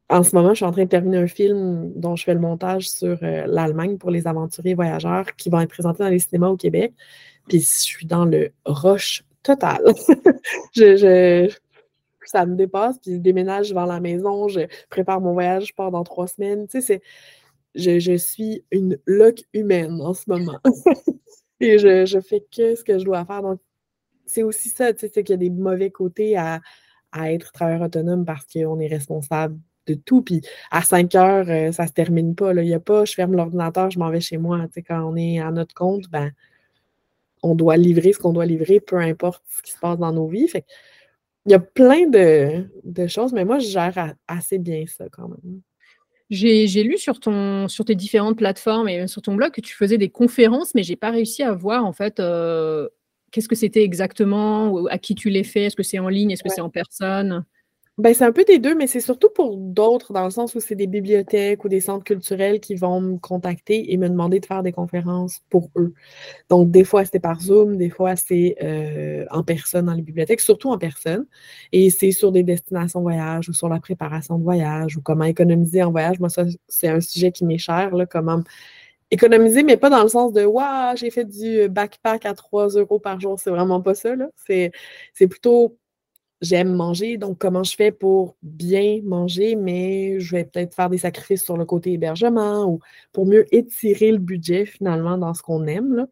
en ce moment, je suis en train de terminer un film dont je fais le montage sur l'Allemagne pour les aventuriers voyageurs qui vont être présentés dans les cinémas au Québec. Puis je suis dans le rush total. je, ça me dépasse, puis je déménage vers la maison, je prépare mon voyage, je pars dans trois semaines. Je, suis une loque humaine en ce moment. Et je, fais que ce que je dois faire. Donc, c'est aussi ça, tu sais, c'est qu'il y a des mauvais côtés à, être travailleur autonome parce qu'on est responsable de tout. Puis à 5 heures, ça euh, ça se termine pas. Il n'y a pas, je ferme l'ordinateur, je m'en vais chez moi. Tu sais, quand on est à notre compte, ben, on doit livrer ce qu'on doit livrer, peu importe ce qui se passe dans nos vies. Il y a plein de, de, choses, mais moi, je gère assez bien ça quand même. J'ai lu sur, ton, sur tes différentes plateformes et sur ton blog que tu faisais des conférences, mais j'ai pas réussi à voir en fait euh, qu'est-ce que c'était exactement, à qui tu les fais, est-ce que c'est en ligne, est-ce que c'est en personne? Ben, c'est un peu des deux, mais c'est surtout pour d'autres, dans le sens où c'est des bibliothèques ou des centres culturels qui vont me contacter et me demander de faire des conférences pour eux. Donc, des fois, c'est par Zoom, des fois, c'est euh, en personne dans les bibliothèques, surtout en personne. Et c'est sur des destinations voyage ou sur la préparation de voyage ou comment économiser en voyage. Moi, ça, c'est un sujet qui m'est cher, là, comment économiser, mais pas dans le sens de Waouh, j'ai fait du backpack à 3 euros par jour. C'est vraiment pas ça. C'est, c'est plutôt j'aime manger, donc comment je fais pour bien manger, mais je vais peut-être faire des sacrifices sur le côté hébergement ou pour mieux étirer le budget finalement dans ce qu'on aime.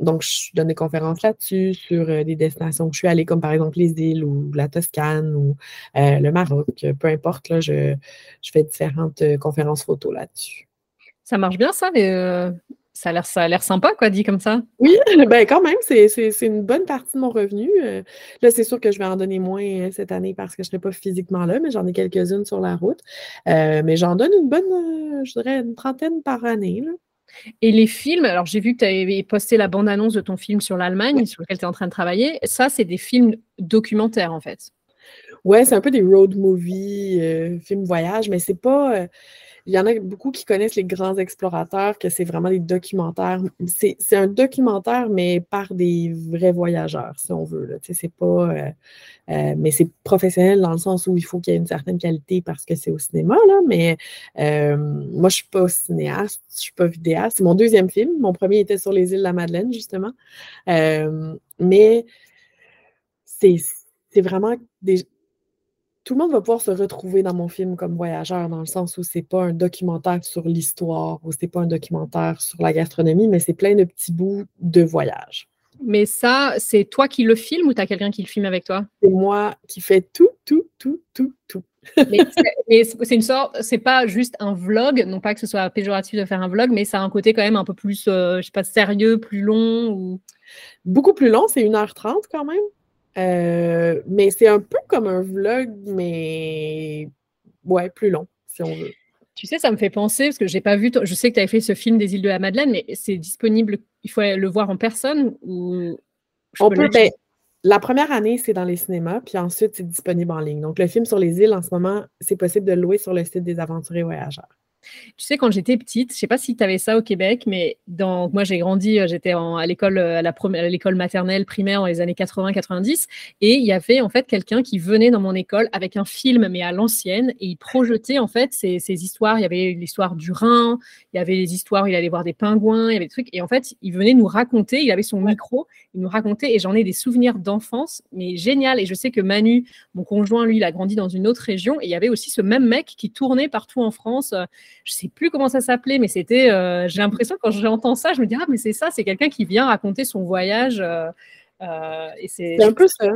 donc, je donne des conférences là-dessus sur euh, des destinations où je suis allée, comme par exemple les îles ou la Toscane ou euh, le Maroc, peu importe, je, fais différentes euh, conférences photos là-dessus. Ça marche bien ça, les, ça a l'air ça a l'air sympa quoi dit comme ça. Oui, ben quand même c'est, une bonne partie de mon revenu. Euh, là c'est sûr que je vais en donner moins euh, cette année parce que je ne serai pas physiquement là, mais j'en ai quelques-unes sur la route. Euh, mais j'en donne une bonne, je dirais une trentaine par année. Et les films, alors j'ai vu que tu avais posté la bande-annonce de ton film sur l'Allemagne, sur lequel tu es en train de travailler. Ça, c'est des films documentaires en fait. Ouais, c'est un peu des road movies, films voyage, mais c'est pas il y en a beaucoup qui connaissent les grands explorateurs, que c'est vraiment des documentaires. C'est un documentaire, mais par des vrais voyageurs, si on veut. C'est pas. Euh, euh, mais c'est professionnel dans le sens où il faut qu'il y ait une certaine qualité parce que c'est au cinéma, là. Mais euh, moi, je suis pas cinéaste, je suis pas vidéaste. C'est mon deuxième film. Mon premier était sur les îles de la Madeleine, justement. mais c'est vraiment des tout le monde va pouvoir se retrouver dans mon film comme voyageur, dans le sens où c'est pas un documentaire sur l'histoire ou c'est pas un documentaire sur la gastronomie, mais c'est plein de petits bouts de voyage. Mais ça, c'est toi qui le filmes ou tu as quelqu'un qui le filme avec toi? C'est moi qui fais tout, tout, tout, tout, tout. mais c'est une sorte, c'est pas juste un vlog, non pas que ce soit péjoratif de faire un vlog, mais ça a un côté quand même un peu plus, euh, je sais pas, sérieux, plus long ou. Beaucoup plus long, c'est 1h30 quand même. Euh, mais c'est un peu comme un vlog, mais ouais, plus long, si on veut. Tu sais, ça me fait penser, parce que j'ai pas vu, je sais que tu avais fait ce film des îles de la Madeleine, mais c'est disponible, il faut le voir en personne ou on peut, ben, la première année, c'est dans les cinémas, puis ensuite, c'est disponible en ligne. Donc, le film sur les îles, en ce moment, c'est possible de le louer sur le site des aventuriers voyageurs. Tu sais, quand j'étais petite, je sais pas si tu avais ça au Québec, mais dans, moi j'ai grandi, euh, j'étais à l'école euh, à l'école maternelle primaire dans les années 80-90, et il y avait en fait quelqu'un qui venait dans mon école avec un film, mais à l'ancienne, et il projetait en fait ces, ces histoires. Il y avait l'histoire du Rhin, il y avait les histoires où il allait voir des pingouins, il y avait des trucs, et en fait il venait nous raconter. Il avait son micro, il nous racontait, et j'en ai des souvenirs d'enfance, mais génial. Et je sais que Manu, mon conjoint, lui, il a grandi dans une autre région, et il y avait aussi ce même mec qui tournait partout en France je sais plus comment ça s'appelait, mais c'était, euh, j'ai l'impression quand j'entends ça, je me dis ah mais c'est ça, c'est quelqu'un qui vient raconter son voyage. Euh, euh, et c'est un peu ça.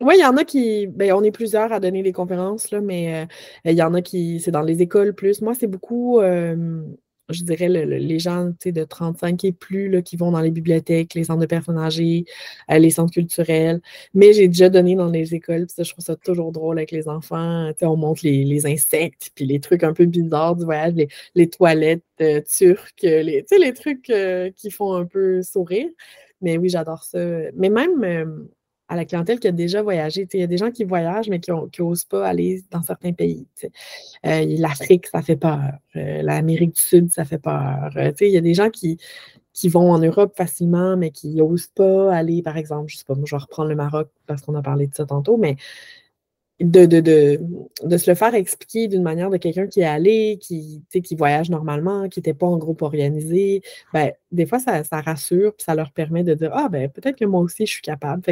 Oui, il y en a qui, ben, on est plusieurs à donner des conférences là, mais il y en a qui, c'est dans les écoles plus. Moi, c'est beaucoup je dirais, les gens de 35 et plus là, qui vont dans les bibliothèques, les centres de personnes âgées, euh, les centres culturels. Mais j'ai déjà donné dans les écoles, ça, je trouve ça toujours drôle avec les enfants. On montre les, insectes, puis les trucs un peu bizarres du voyage, les, toilettes euh, turques, les, les trucs euh, qui font un peu sourire. Mais oui, j'adore ça. Mais même à la clientèle qui a déjà voyagé. Il y a des gens qui voyagent, mais qui n'osent pas aller dans certains pays. Euh, L'Afrique, ça fait peur. Euh, L'Amérique du Sud, ça fait peur. Euh, il y a des gens qui, qui vont en Europe facilement, mais qui n'osent pas aller, par exemple, je sais pas, moi, je vais reprendre le Maroc parce qu'on a parlé de ça tantôt, mais de, de, de, de, se le faire expliquer d'une manière de quelqu'un qui est allé, qui, qui voyage normalement, qui n'était pas en groupe organisé, ben, des fois, ça, ça rassure, puis ça leur permet de dire Ah, ben, peut-être que moi aussi, je suis capable.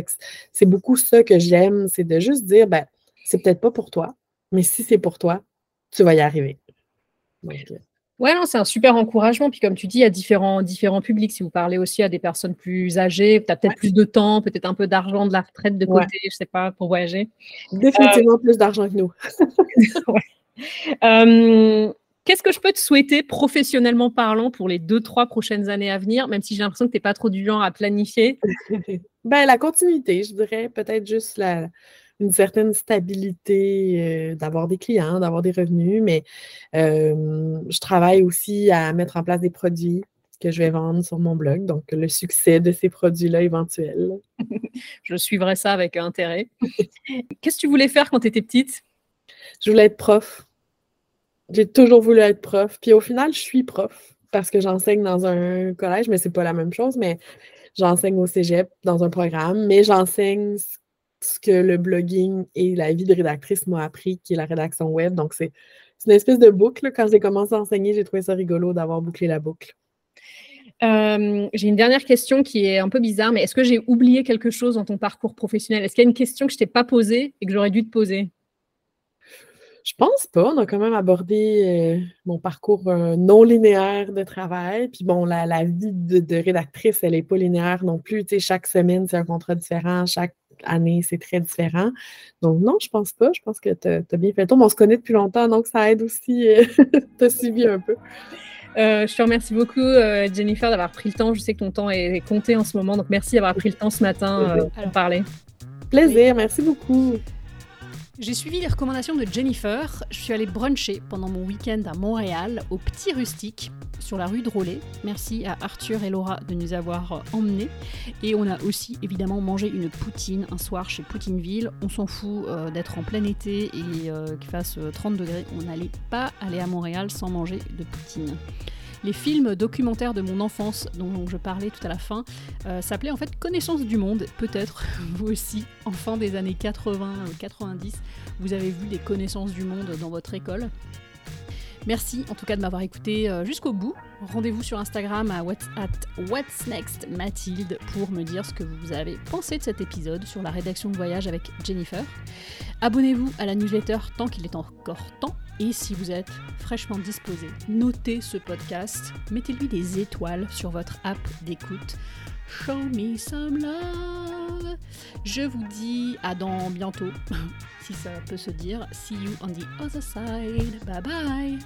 c'est beaucoup ça que j'aime, c'est de juste dire ben, c'est peut-être pas pour toi, mais si c'est pour toi, tu vas y arriver. Donc, euh, Ouais, non, c'est un super encouragement. Puis comme tu dis, il y a différents, différents publics. Si vous parlez aussi à des personnes plus âgées, tu as peut-être plus de temps, peut-être un peu d'argent de la retraite de côté, je sais pas, pour voyager. Définitivement plus d'argent que nous. Qu'est-ce que je peux te souhaiter professionnellement parlant pour les deux, trois prochaines années à venir, même si j'ai l'impression que tu n'es pas trop du genre à planifier? ben, la continuité, je dirais. Peut-être juste la, une certaine stabilité, euh, d'avoir des clients, d'avoir des revenus, mais je travaille aussi à mettre en place des produits que je vais vendre sur mon blog, donc le succès de ces produits-là éventuels. je suivrai ça avec intérêt. Qu'est-ce que tu voulais faire quand tu étais petite? Je voulais être prof. J'ai toujours voulu être prof. Puis au final, je suis prof parce que j'enseigne dans un collège, mais c'est pas la même chose, mais j'enseigne au cégep dans un programme, mais j'enseigne ce que le blogging et la vie de rédactrice m'ont appris, qui est la rédaction web. Donc, c'est une espèce de boucle. Quand j'ai commencé à enseigner, j'ai trouvé ça rigolo d'avoir bouclé la boucle. Euh, j'ai une dernière question qui est un peu bizarre, mais est-ce que j'ai oublié quelque chose dans ton parcours professionnel? Est-ce qu'il y a une question que je t'ai pas posée et que j'aurais dû te poser? Je pense pas. On a quand même abordé euh, mon parcours euh, non linéaire de travail. Puis bon, la, vie de, rédactrice, elle n'est pas linéaire non plus. Tu sais, chaque semaine, c'est un contrat différent. Chaque année, c'est très différent. Donc non, je pense pas. Je pense que tu as, bien fait le tour. Mais on se connaît depuis longtemps, donc ça aide aussi. Euh, tu as suivi un peu. je te remercie beaucoup, Jennifer, d'avoir pris le temps. Je sais que ton temps est compté en ce moment, donc merci d'avoir pris le temps ce matin pour parler. Plaisir, merci beaucoup. J'ai suivi les recommandations de Jennifer. Je suis allée bruncher pendant mon week-end à Montréal, au Petit Rustique, sur la rue de Rollet. Merci à Arthur et Laura de nous avoir emmenés. Et on a aussi évidemment mangé une poutine un soir chez Poutineville. On s'en fout euh, d'être en plein été et euh, qu'il fasse 30 euh, degrés. On n'allait pas aller à Montréal sans manger de poutine. Les films documentaires de mon enfance dont je parlais tout à la fin euh, s'appelaient en fait Connaissance du monde. Peut-être vous aussi, en fin des années 80 ou 90, vous avez vu des connaissances du monde dans votre école. Merci en tout cas de m'avoir écouté euh, jusqu'au bout. Rendez-vous sur Instagram à, what's, What's Next Mathilde pour me dire ce que vous avez pensé de cet épisode sur la rédaction de voyage avec Jennifer. Abonnez-vous à la newsletter tant qu'il est encore temps. Et si vous êtes fraîchement disposé, notez ce podcast, mettez-lui des étoiles sur votre app d'écoute. Show me some love. Je vous dis à dans bientôt, si ça peut se dire. See you on the other side. Bye bye.